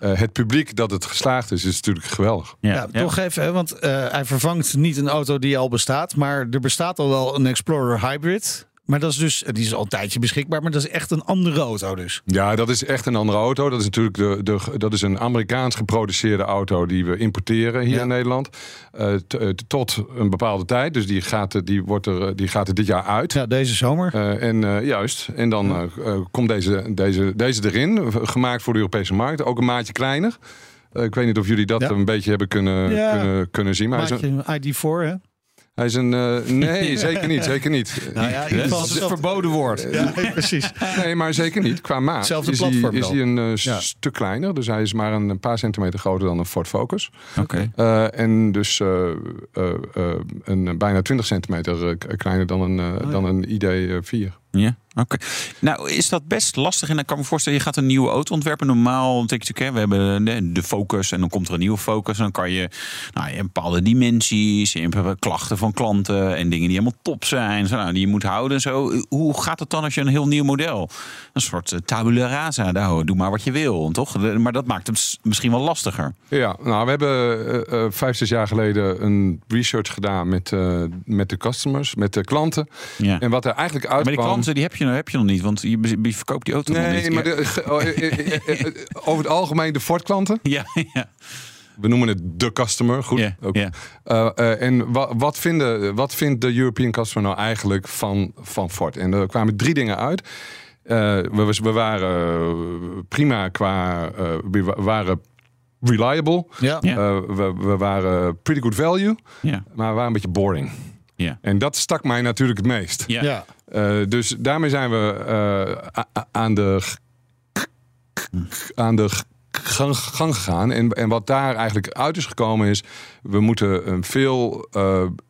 [SPEAKER 6] eh, het publiek dat het geslaagd is, is natuurlijk geweldig.
[SPEAKER 3] Ja, toch even, hè, want eh, hij vervangt niet een auto die al bestaat, maar er bestaat al wel een Explorer Hybrid. Maar dat is dus, die is al een tijdje beschikbaar, maar dat is echt een andere auto dus.
[SPEAKER 6] Ja, dat is echt een andere auto. Dat is natuurlijk de, de, dat is een Amerikaans geproduceerde auto die we importeren hier
[SPEAKER 3] Ja.
[SPEAKER 6] in Nederland. Eh, t- eh, tot een bepaalde tijd. Dus die gaat, er- die wordt er, eh, die gaat er dit jaar uit.
[SPEAKER 3] Ja, deze zomer.
[SPEAKER 6] En juist. En dan komt deze, deze, deze erin. Gemaakt voor de Europese markt. Ook een maatje kleiner. Ik weet niet of jullie dat
[SPEAKER 3] Ja.
[SPEAKER 6] een beetje hebben kunnen,
[SPEAKER 3] Ja.
[SPEAKER 6] kunnen, kunnen zien. Maar hij is een-
[SPEAKER 3] Maatje ID4, hè?
[SPEAKER 6] Hij is een. Uh, nee, zeker niet. Zeker niet.
[SPEAKER 3] Nou ja, in ieder geval
[SPEAKER 4] het verboden woord.
[SPEAKER 3] Ja, precies.
[SPEAKER 6] Nee, maar zeker niet. Qua maat
[SPEAKER 3] Hetzelfde
[SPEAKER 6] is,
[SPEAKER 3] platform
[SPEAKER 6] hij, is hij een uh,
[SPEAKER 3] Ja.
[SPEAKER 6] stuk kleiner. Dus hij is maar een paar centimeter groter dan een Ford Focus.
[SPEAKER 4] Oké.
[SPEAKER 6] Uh, en dus uh, een bijna 20 centimeter kleiner dan een,
[SPEAKER 3] Oh,
[SPEAKER 6] dan een ID4.
[SPEAKER 4] Ja, oké. Nou, is dat best lastig. En dan kan ik me voorstellen, je gaat een nieuwe auto ontwerpen. Normaal, denk je, we hebben de, Focus en dan komt er een nieuwe Focus. En dan kan je, nou, je hebt bepaalde dimensies, je hebt klachten van klanten en dingen die helemaal top zijn, zo, nou, die je moet houden en zo. Hoe gaat het dan als je een heel nieuw model, een soort uh, tabula rasa, nou, doe maar wat je wil, toch? Maar dat maakt het misschien wel lastiger.
[SPEAKER 6] Ja, nou, we hebben uh, uh, vijf, zes jaar geleden een research gedaan met, uh, met de customers, met de klanten.
[SPEAKER 4] Ja.
[SPEAKER 6] En wat er eigenlijk uitkwam...
[SPEAKER 4] Maar die heb je, heb je nog niet, want je, je verkoopt die auto
[SPEAKER 6] nee,
[SPEAKER 4] nog niet.
[SPEAKER 6] maar de, oh, over het algemeen de Ford klanten.
[SPEAKER 4] Ja, ja.
[SPEAKER 6] We noemen het de customer, goed.
[SPEAKER 4] Yeah,
[SPEAKER 6] ook.
[SPEAKER 4] yeah.
[SPEAKER 6] Uh, uh, en wat, wat, vinden, wat vindt de European customer nou eigenlijk van, van Ford? En er kwamen drie dingen uit. Uh, we, we, waren prima qua... we waren reliable.
[SPEAKER 3] Ja.
[SPEAKER 6] Yeah. we, we, waren pretty good value.
[SPEAKER 4] Yeah.
[SPEAKER 6] Maar we waren een beetje boring.
[SPEAKER 4] Yeah.
[SPEAKER 6] En dat stak mij natuurlijk het meest.
[SPEAKER 4] Yeah.
[SPEAKER 3] Ja.
[SPEAKER 6] Uh, dus daarmee zijn we uh, aan de aan de gang, gegaan. En, en wat daar eigenlijk uit is gekomen is... we moeten, een veel,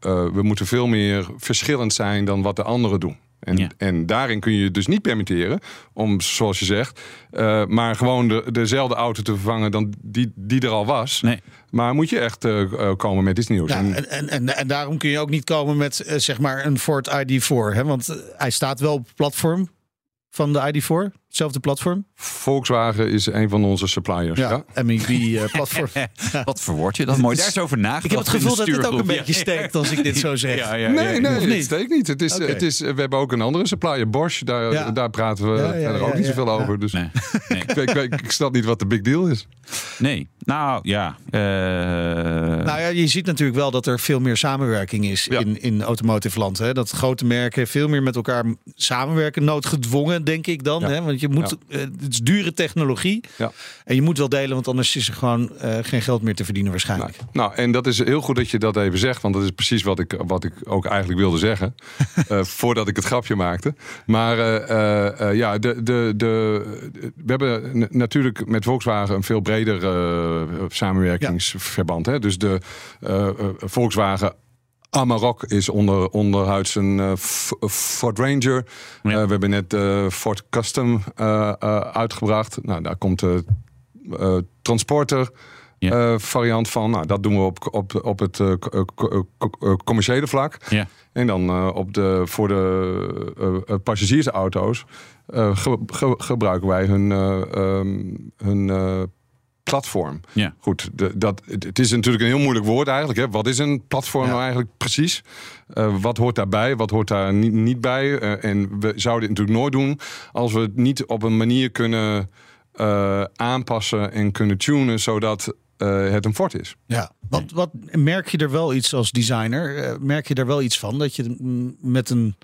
[SPEAKER 6] we moeten veel meer verschillend zijn dan wat de anderen doen. En,
[SPEAKER 4] ja.
[SPEAKER 6] en daarin kun je je dus niet permitteren om, zoals je zegt, uh, maar gewoon de, dezelfde auto te vervangen dan die, die er al was.
[SPEAKER 4] Nee.
[SPEAKER 6] Maar moet je echt uh, komen met iets nieuws.
[SPEAKER 3] Ja, en, en, en, en, daarom kun je ook niet komen met uh, zeg maar een Ford ID4. Hè? Want hij staat wel op het platform van de ID4. Hetzelfde platform.
[SPEAKER 6] Volkswagen is een van onze suppliers.
[SPEAKER 3] Ja, ja. MEB-platform.
[SPEAKER 4] Wat verwoord je dat mooi? Daar is over nagedacht.
[SPEAKER 3] Ik heb het gevoel dat het ook een beetje steekt als ik dit zo zeg.
[SPEAKER 4] Ja, ja,
[SPEAKER 6] nee, nee,
[SPEAKER 3] niet?
[SPEAKER 6] het steekt niet. Het is, okay. het is, we hebben ook een andere supplier, Bosch. Daar, ja. daar praten we verder ook niet zoveel over. Dus
[SPEAKER 4] nee. Nee.
[SPEAKER 6] ik, ik, ik, ik snap niet wat de big deal is.
[SPEAKER 4] Nee, nou ja. Uh...
[SPEAKER 3] Nou ja, je ziet natuurlijk wel dat er veel meer samenwerking is in, in automotive land. Hè? Dat grote merken veel meer met elkaar samenwerken. Noodgedwongen, denk ik dan. Hè? Want je moet, uh, het is dure technologie.
[SPEAKER 6] Ja.
[SPEAKER 3] En je moet wel delen, want anders is er gewoon uh, geen geld meer te verdienen waarschijnlijk.
[SPEAKER 6] Nou, nou, en dat is heel goed dat je dat even zegt. Want dat is precies wat ik, wat ik ook eigenlijk wilde zeggen. uh, voordat ik het grapje maakte. Maar uh, ja, de, de, de, we hebben natuurlijk met Volkswagen een veel breder samenwerkingsverband. Ja. Hè? Dus de Volkswagen Amarok is onder, onderhuids een uh, Ford Ranger. Ja. Uh, we hebben net de uh, Ford Custom uitgebracht. Nou, daar komt de Transporter ja. variant van. Nou, dat doen we op, op, op het commerciële vlak.
[SPEAKER 4] Ja.
[SPEAKER 6] En dan op de, voor de passagiersauto's ge, ge, gebruiken wij hun, um, hun platform.
[SPEAKER 4] Ja.
[SPEAKER 6] Goed, de, dat, het is natuurlijk een heel moeilijk woord eigenlijk. Hè? Wat is een platform ja. nou eigenlijk precies? Uh, wat hoort daarbij? Wat hoort daar niet, niet bij? Uh, en we zouden dit natuurlijk nooit doen als we het niet op een manier kunnen uh, aanpassen en kunnen tunen zodat het een fort is.
[SPEAKER 3] Ja, wat, wat merk je er wel iets als designer? merk je er wel iets van dat je met een,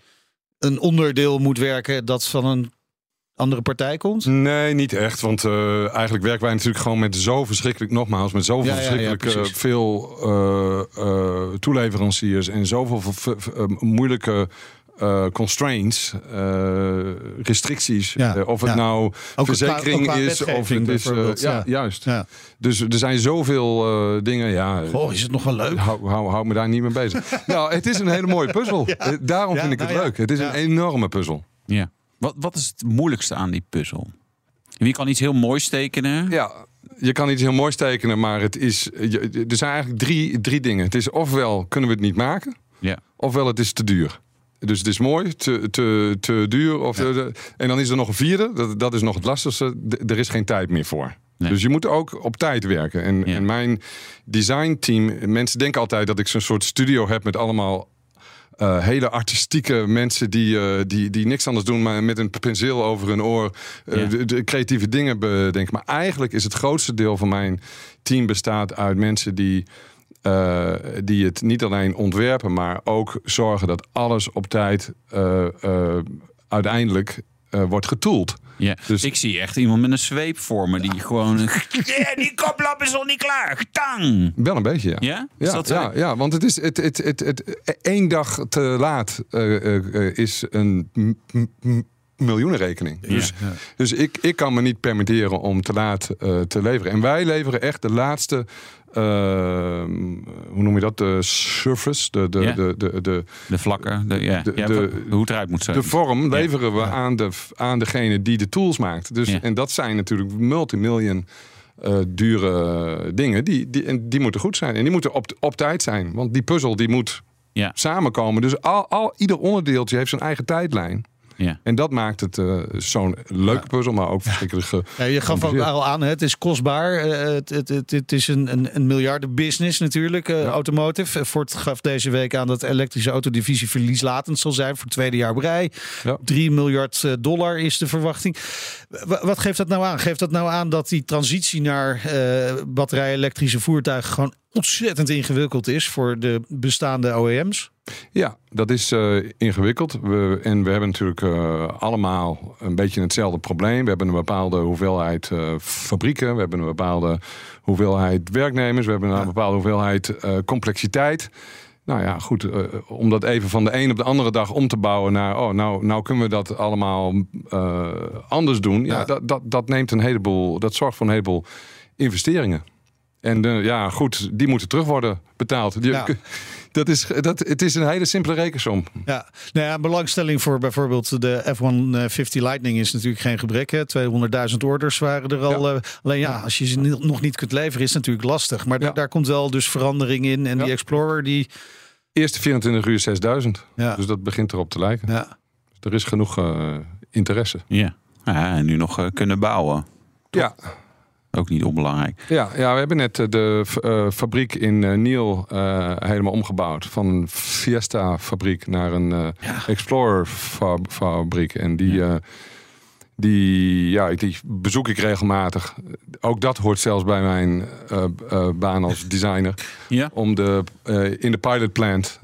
[SPEAKER 3] een onderdeel moet werken dat van een andere partij komt?
[SPEAKER 6] Nee, niet echt. Want uh, eigenlijk werken wij natuurlijk gewoon met zo verschrikkelijk, nogmaals, met zoveel ja, verschrikkelijk ja, ja, veel uh, uh, toeleveranciers en zoveel moeilijke uh, constraints, uh, restricties.
[SPEAKER 3] Ja,
[SPEAKER 6] uh, of het
[SPEAKER 3] ja.
[SPEAKER 6] nou
[SPEAKER 3] ook
[SPEAKER 6] verzekering
[SPEAKER 3] qua, ook qua
[SPEAKER 6] is of het is.
[SPEAKER 3] ja,
[SPEAKER 6] ja, juist. Dus er zijn zoveel dingen. Ja,
[SPEAKER 3] Goh, is het nog wel leuk?
[SPEAKER 6] Hou, hou, hou me daar niet mee bezig. nou, het is een hele mooie puzzel. Daarom vind ik het
[SPEAKER 3] nou
[SPEAKER 6] leuk. Het is een enorme puzzel.
[SPEAKER 4] Ja. Wat, wat is het moeilijkste aan die puzzel? Wie kan iets heel moois tekenen?
[SPEAKER 6] Ja, je kan iets heel moois tekenen, maar het is. Er zijn eigenlijk drie, drie dingen. Het is ofwel kunnen we het niet maken,
[SPEAKER 4] ja.
[SPEAKER 6] ofwel het is te duur. Dus het is mooi, te, te, te duur. Of ja. de, en dan is er nog een vierde, dat, dat is nog het lastigste. D er is geen tijd meer voor. Nee. Dus je moet ook op tijd werken. En, ja. en mijn designteam, mensen denken altijd dat ik zo'n soort studio heb met allemaal uh, hele artistieke mensen die, uh, die, die niks anders doen, maar met een penseel over hun oor uh, ja. de, de, creatieve dingen bedenken. Maar eigenlijk is het grootste deel van mijn team bestaat uit mensen die, die het niet alleen ontwerpen, maar ook zorgen dat alles op tijd uiteindelijk eh, wordt getoeld.
[SPEAKER 4] Ja.
[SPEAKER 6] Dus
[SPEAKER 4] ik zie echt iemand met een zweep voor me die gewoon. ja, die koplap is nog niet klaar. Tang!
[SPEAKER 6] Wel een beetje, ja.
[SPEAKER 4] Ja? Is
[SPEAKER 6] Ja,
[SPEAKER 4] dat zo?
[SPEAKER 6] ja, ja, want het is het, het, het, het, één dag te laat eh, eh, is een miljoenenrekening. Dus,
[SPEAKER 4] ja.
[SPEAKER 6] dus ik, ik kan me niet permitteren om te laat eh, te leveren. En wij leveren echt de laatste, eh, hoe noem je dat? De surface, de, de,
[SPEAKER 4] Ja.
[SPEAKER 6] de, de, de,
[SPEAKER 4] De vlakken, de, ja.
[SPEAKER 6] De-
[SPEAKER 4] hoe het eruit moet zijn.
[SPEAKER 6] de vorm leveren we aan, de, aan degene die de tools maakt. Dus. En dat zijn natuurlijk multimillion eh, dure dingen. Die, die, en die moeten goed zijn. En die moeten op, op tijd zijn. Want die puzzel die moet
[SPEAKER 4] Ja.
[SPEAKER 6] samenkomen. Dus al, al, ieder onderdeeltje heeft zijn eigen tijdlijn.
[SPEAKER 4] Ja.
[SPEAKER 6] En dat maakt het eh, zo'n leuke puzzel, maar ook verschrikkelijk ge-
[SPEAKER 3] Ja, je gaf ook al aan, het is kostbaar. eh, Het, het, het, het is een, een, een miljardenbusiness natuurlijk, eh, automotive. Ford gaf deze week aan dat de elektrische autodivisie verlieslatend zal zijn voor het tweede jaar.
[SPEAKER 6] Ja.
[SPEAKER 3] 3 miljard dollar is de verwachting. Wa- Wat geeft dat nou aan? Geeft dat nou aan dat die transitie naar batterij-elektrische voertuigen gewoon ontzettend ingewikkeld is voor de bestaande OEM's?
[SPEAKER 6] Ja, dat is eh, ingewikkeld. We, en we hebben natuurlijk eh, allemaal een beetje hetzelfde probleem. We hebben een bepaalde hoeveelheid eh, fabrieken. We hebben een bepaalde hoeveelheid werknemers. We hebben een bepaalde hoeveelheid complexiteit. Nou ja, goed. om dat even van de een op de andere dag om te bouwen naar... oh, nou, nou kunnen we dat allemaal anders doen. Ja, Dat, dat, dat neemt een heleboel... dat zorgt voor een heleboel investeringen. En ja, goed, die moeten terug worden betaald. Die-
[SPEAKER 3] Ja.
[SPEAKER 6] Dat is, dat, het is een hele simpele rekensom.
[SPEAKER 3] Ja, nou ja, belangstelling voor bijvoorbeeld de F-150 Lightning is natuurlijk geen gebrek. hè. 200.000 orders waren er al. eh, alleen ja, als je ze nog niet kunt leveren is het natuurlijk lastig. Maar
[SPEAKER 6] Ja.
[SPEAKER 3] daar komt wel dus verandering in. En
[SPEAKER 6] Ja.
[SPEAKER 3] die Explorer die...
[SPEAKER 6] Eerste 24 uur 6000.
[SPEAKER 3] Ja.
[SPEAKER 6] Dus dat begint erop te lijken.
[SPEAKER 3] Ja.
[SPEAKER 6] Er is genoeg eh, interesse.
[SPEAKER 4] Ja. ja, en nu nog eh, kunnen bouwen.
[SPEAKER 6] Ja,
[SPEAKER 4] Ook niet onbelangrijk.
[SPEAKER 6] ja, ja, we hebben net eh, de eh, fabriek in eh, Niel helemaal omgebouwd. Van een Fiesta fabriek naar een eh, Explorer fa- fabriek. En die, eh, die, ja, die bezoek ik regelmatig. Ook dat hoort zelfs bij mijn baan als designer.
[SPEAKER 4] Ja.
[SPEAKER 6] om de, in de pilot plant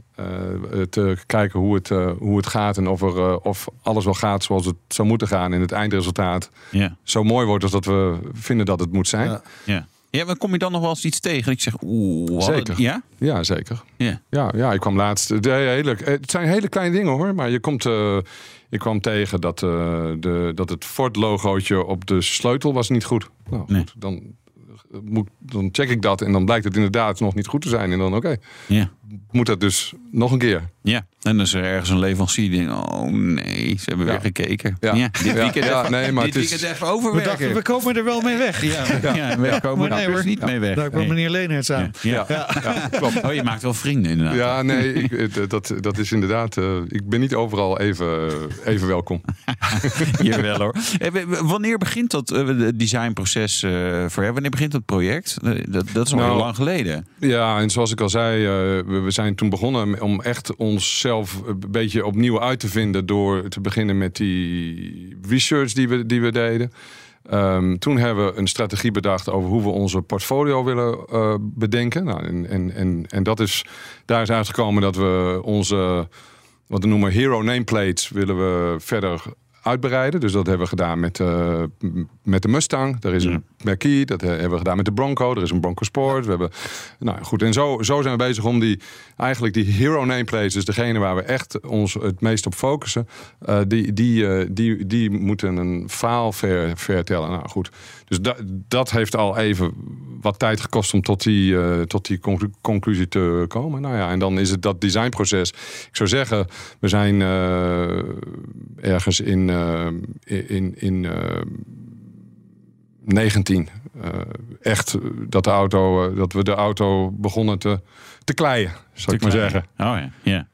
[SPEAKER 6] te kijken hoe het, eh, hoe het gaat en of, er, eh, of alles wel gaat zoals het zou moeten gaan en het eindresultaat
[SPEAKER 4] Ja.
[SPEAKER 6] zo mooi wordt als dat we vinden dat het moet zijn.
[SPEAKER 3] Ja.
[SPEAKER 6] Ja,
[SPEAKER 4] Ja. Ja, maar kom je dan nog wel eens iets tegen? Dat Ik zeg, oeh,
[SPEAKER 6] Zeker.
[SPEAKER 4] Ja?
[SPEAKER 6] zeker.
[SPEAKER 4] Ja.
[SPEAKER 6] Ja, ja, ik kwam laatst. De hele, het zijn hele kleine dingen hoor, maar je komt. eh, ik kwam tegen dat, eh, de, dat het Ford-logootje op de sleutel was niet goed. Nou,
[SPEAKER 4] Nee.
[SPEAKER 6] goed dan, eh, moet, dan check ik dat en dan blijkt het inderdaad nog niet goed te zijn. En dan, oké,
[SPEAKER 4] Ja.
[SPEAKER 6] moet dat dus nog een keer.
[SPEAKER 4] Ja, en dan is er ergens een leverancier die denkt, oh nee, ze hebben
[SPEAKER 6] Ja.
[SPEAKER 4] weer gekeken.
[SPEAKER 6] Ja.
[SPEAKER 4] dit weekend,
[SPEAKER 6] Ja,
[SPEAKER 4] even,
[SPEAKER 6] nee, maar
[SPEAKER 4] dit
[SPEAKER 6] het is-
[SPEAKER 4] even
[SPEAKER 3] We dachten, we komen er wel mee weg.
[SPEAKER 4] ja, ja, we komen er
[SPEAKER 3] nee,
[SPEAKER 4] dus niet mee weg.
[SPEAKER 3] Daar kwam
[SPEAKER 4] Nee.
[SPEAKER 3] meneer Leenerts aan.
[SPEAKER 4] Ja. Ja.
[SPEAKER 6] klopt.
[SPEAKER 4] Oh, je maakt wel vrienden inderdaad.
[SPEAKER 6] Ja, nee, ik, dat, dat is inderdaad. eh, ik ben niet overal even, even welkom.
[SPEAKER 4] Jawel hoor. Eh, Wanneer begint dat eh, designproces eh, voor jou? Wanneer begint dat project? Dat, dat is al
[SPEAKER 6] Nou,
[SPEAKER 4] heel lang geleden.
[SPEAKER 6] Ja, en zoals ik al zei, eh, we, we zijn toen begonnen om echt onszelf een beetje opnieuw uit te vinden door te beginnen met die research die we, die we deden. Ehm, toen hebben we een strategie bedacht over hoe we onze portfolio willen eh, bedenken. Nou, en, en, en, en dat is, daar is uitgekomen dat we onze, wat we noemen hero nameplates, willen we verder uitbreiden. Dus dat hebben we gedaan met, eh, met de Mustang. Er is een Marquis, dat eh, hebben we gedaan met de Bronco. Er is een Bronco Sport. We hebben, nou goed, en zo, zo zijn we bezig om die, eigenlijk die hero nameplates, dus degene waar we echt ons het meest op focussen, eh, die, die, eh, die, die moeten een verhaal ver, vertellen. Nou goed, dus da, dat heeft al even wat tijd gekost om tot die, tot die conclu- conclusie te komen. Nou ja, en dan is het dat designproces. Ik zou zeggen, we zijn ergens in, in, in 19 eh, echt dat, de auto, eh, dat we de auto begonnen te, te kleien, zou ik maar
[SPEAKER 4] kleien.
[SPEAKER 6] zeggen.
[SPEAKER 4] Oh ja, ja.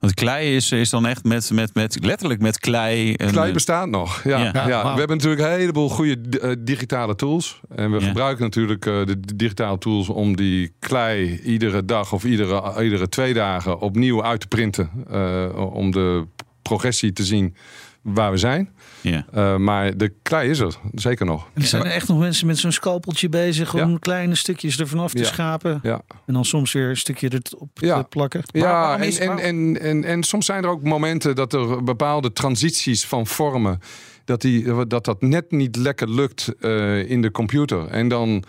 [SPEAKER 4] Want klei is, is dan echt met, met, met letterlijk met klei. En,
[SPEAKER 6] Klei bestaat nog. Ja,
[SPEAKER 4] Ja.
[SPEAKER 6] We hebben natuurlijk een heleboel goede eh, digitale tools. En we
[SPEAKER 4] Ja.
[SPEAKER 6] gebruiken natuurlijk eh, de digitale tools om die klei iedere dag of iedere, iedere twee dagen opnieuw uit te printen. eh, om de progressie te zien waar we zijn.
[SPEAKER 4] Ja.
[SPEAKER 6] Uh, maar de klei is er, zeker nog.
[SPEAKER 3] En er zijn er echt nog mensen met zo'n scalpeltje bezig om ja. kleine stukjes ervan af te
[SPEAKER 6] ja.
[SPEAKER 3] schapen.
[SPEAKER 6] Ja.
[SPEAKER 3] En dan soms weer een stukje erop
[SPEAKER 6] ja.
[SPEAKER 3] te plakken.
[SPEAKER 6] Ja, en, en, en, en, en soms zijn er ook momenten dat er bepaalde transities van vormen, dat die, dat, dat net niet lekker lukt uh, in de computer. En dan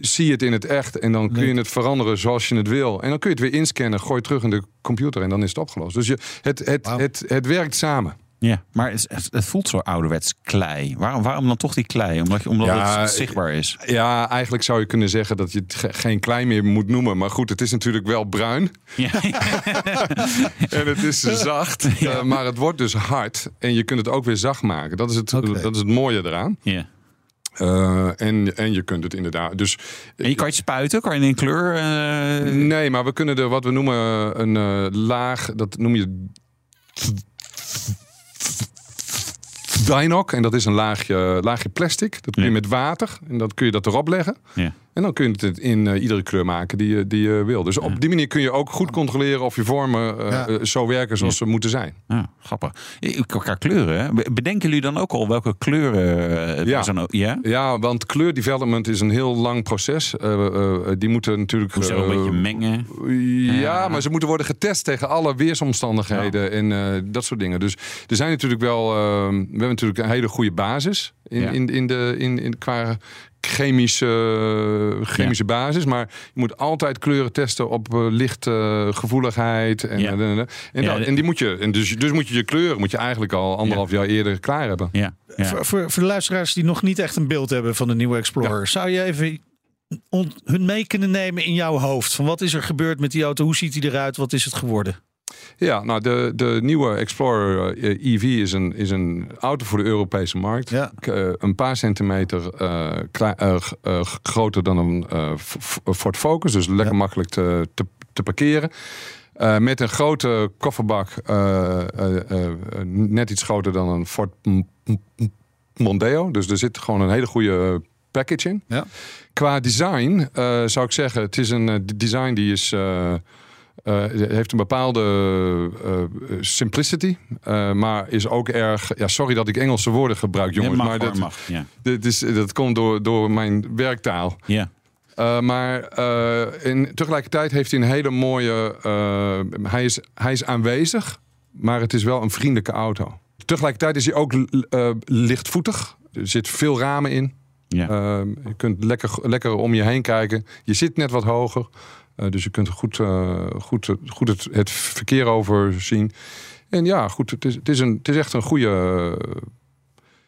[SPEAKER 6] zie je het in het echt en dan kun je het veranderen zoals je het wil. En dan kun je het weer inscannen, gooi terug in de computer en dan is het opgelost. Dus je, het, het, wow. het, het werkt samen.
[SPEAKER 4] Ja, maar het, het, voelt zo ouderwets klei. Waarom, waarom dan toch die klei? Omdat, je, omdat ja, het zichtbaar is.
[SPEAKER 6] Ja, eigenlijk zou je kunnen zeggen dat je het ge geen klei meer moet noemen. Maar goed, het is natuurlijk wel bruin. Ja. en het is zacht. Ja. Uh, maar het wordt dus hard. En je kunt het ook weer zacht maken. Dat is het, okay. dat is het mooie eraan.
[SPEAKER 4] Ja.
[SPEAKER 6] Uh, en, en je kunt het inderdaad. Dus,
[SPEAKER 4] en je kan het spuiten? Kan je in kleur? Uh...
[SPEAKER 6] Nee, maar we kunnen er wat we noemen een uh, laag. Dat noem je. Dynok. En dat is een laagje, laagje plastic. Dat kun je ja. met water. En dan kun je dat erop leggen.
[SPEAKER 4] Ja.
[SPEAKER 6] En dan kun je het in uh, iedere kleur maken die je, die je wil. Dus op die manier kun je ook goed controleren of je vormen uh, ja. uh, zo werken zoals ze moeten zijn.
[SPEAKER 4] Ja, grappig. Qua kleuren, hè? bedenken jullie dan ook al welke kleuren
[SPEAKER 6] ja.
[SPEAKER 4] Zo, ja?
[SPEAKER 6] ja, want kleurdevelopment is een heel lang proces. die moeten natuurlijk.
[SPEAKER 4] Moet een beetje mengen.
[SPEAKER 6] Ja, maar ze moeten worden getest tegen alle weersomstandigheden en dat soort dingen. Dus er zijn natuurlijk wel. we hebben natuurlijk een hele goede basis in, in, in de, in, in, qua chemische, chemische ja. basis. Maar je moet altijd kleuren testen op uh, lichtgevoeligheid. Uh, en,
[SPEAKER 4] ja.
[SPEAKER 6] en, en, en,
[SPEAKER 4] ja,
[SPEAKER 6] en, die moet je, en dus, dus moet je je kleuren moet je eigenlijk al anderhalf jaar eerder klaar hebben.
[SPEAKER 4] Ja.
[SPEAKER 3] Voor, voor, voor, de luisteraars die nog niet echt een beeld hebben van de nieuwe Explorer, zou je even hun mee kunnen nemen in jouw hoofd? Van wat is er gebeurd met die auto? Hoe ziet hij eruit? Wat is het geworden?
[SPEAKER 6] Ja, nou de, de nieuwe Explorer EV is een, is een auto voor de Europese markt.
[SPEAKER 3] Ja.
[SPEAKER 6] Uh, een paar centimeter uh, klein, groter dan een Ford Focus. Dus lekker ja. makkelijk te, te, te parkeren. met een grote kofferbak. net iets groter dan een Ford Mondeo. Dus er zit gewoon een hele goede package in.
[SPEAKER 3] Ja.
[SPEAKER 6] Qua design zou ik zeggen, het is een design die is... Uh, heeft een bepaalde uh, simplicity, uh, maar is ook erg. Ja, sorry dat ik Engelse woorden gebruik, jongens,
[SPEAKER 4] mag,
[SPEAKER 6] maar dat,
[SPEAKER 4] mag, ja.
[SPEAKER 6] dit is, dat komt door, door mijn werktaal.
[SPEAKER 4] Ja.
[SPEAKER 6] maar in, tegelijkertijd heeft hij een hele mooie. hij, is, hij is aanwezig, maar het is wel een vriendelijke auto. Tegelijkertijd is hij ook lichtvoetig. Er zit veel ramen in.
[SPEAKER 4] Ja.
[SPEAKER 6] je kunt lekker, lekker om je heen kijken. Je zit net wat hoger. Uh, dus je kunt goed, uh, goed, goed het, het, verkeer overzien. En ja, goed, het is, het is, het is echt een goede.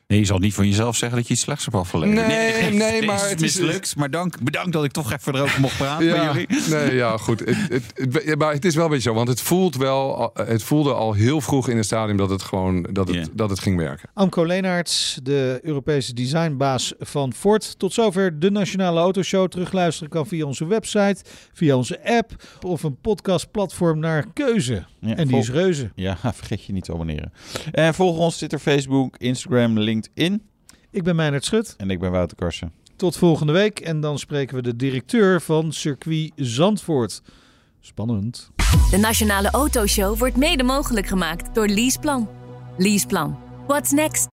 [SPEAKER 4] Nee, je zal niet van jezelf zeggen dat je iets slechts hebt afgeleverd.
[SPEAKER 6] Nee, nee, nee maar
[SPEAKER 4] het is mislukt. Maar dank, bedankt dat ik toch even erover mocht praten
[SPEAKER 6] ja,
[SPEAKER 4] met jullie.
[SPEAKER 6] Nee, ja, goed. Het, het, het, maar het is wel een beetje zo, want het voelt wel. Het voelde al heel vroeg in het stadium dat het gewoon dat het, yeah. dat het ging werken.
[SPEAKER 3] Amco Leenaerts, de Europese designbaas van Ford. Tot zover de Nationale Autoshow. Terugluisteren kan via onze website, via onze app of een podcastplatform naar keuze. Ja, en die is reuze.
[SPEAKER 4] Ja, vergeet je niet te abonneren. En volg ons Twitter, Facebook, Instagram, LinkedIn.
[SPEAKER 3] Ik ben Meijnerd Schut.
[SPEAKER 4] En ik ben Wouter Karsen.
[SPEAKER 3] Tot volgende week. En dan spreken we de directeur van Circuit Zandvoort. Spannend.
[SPEAKER 1] De Nationale Autoshow wordt mede mogelijk gemaakt door Leaseplan. Leaseplan. What's next?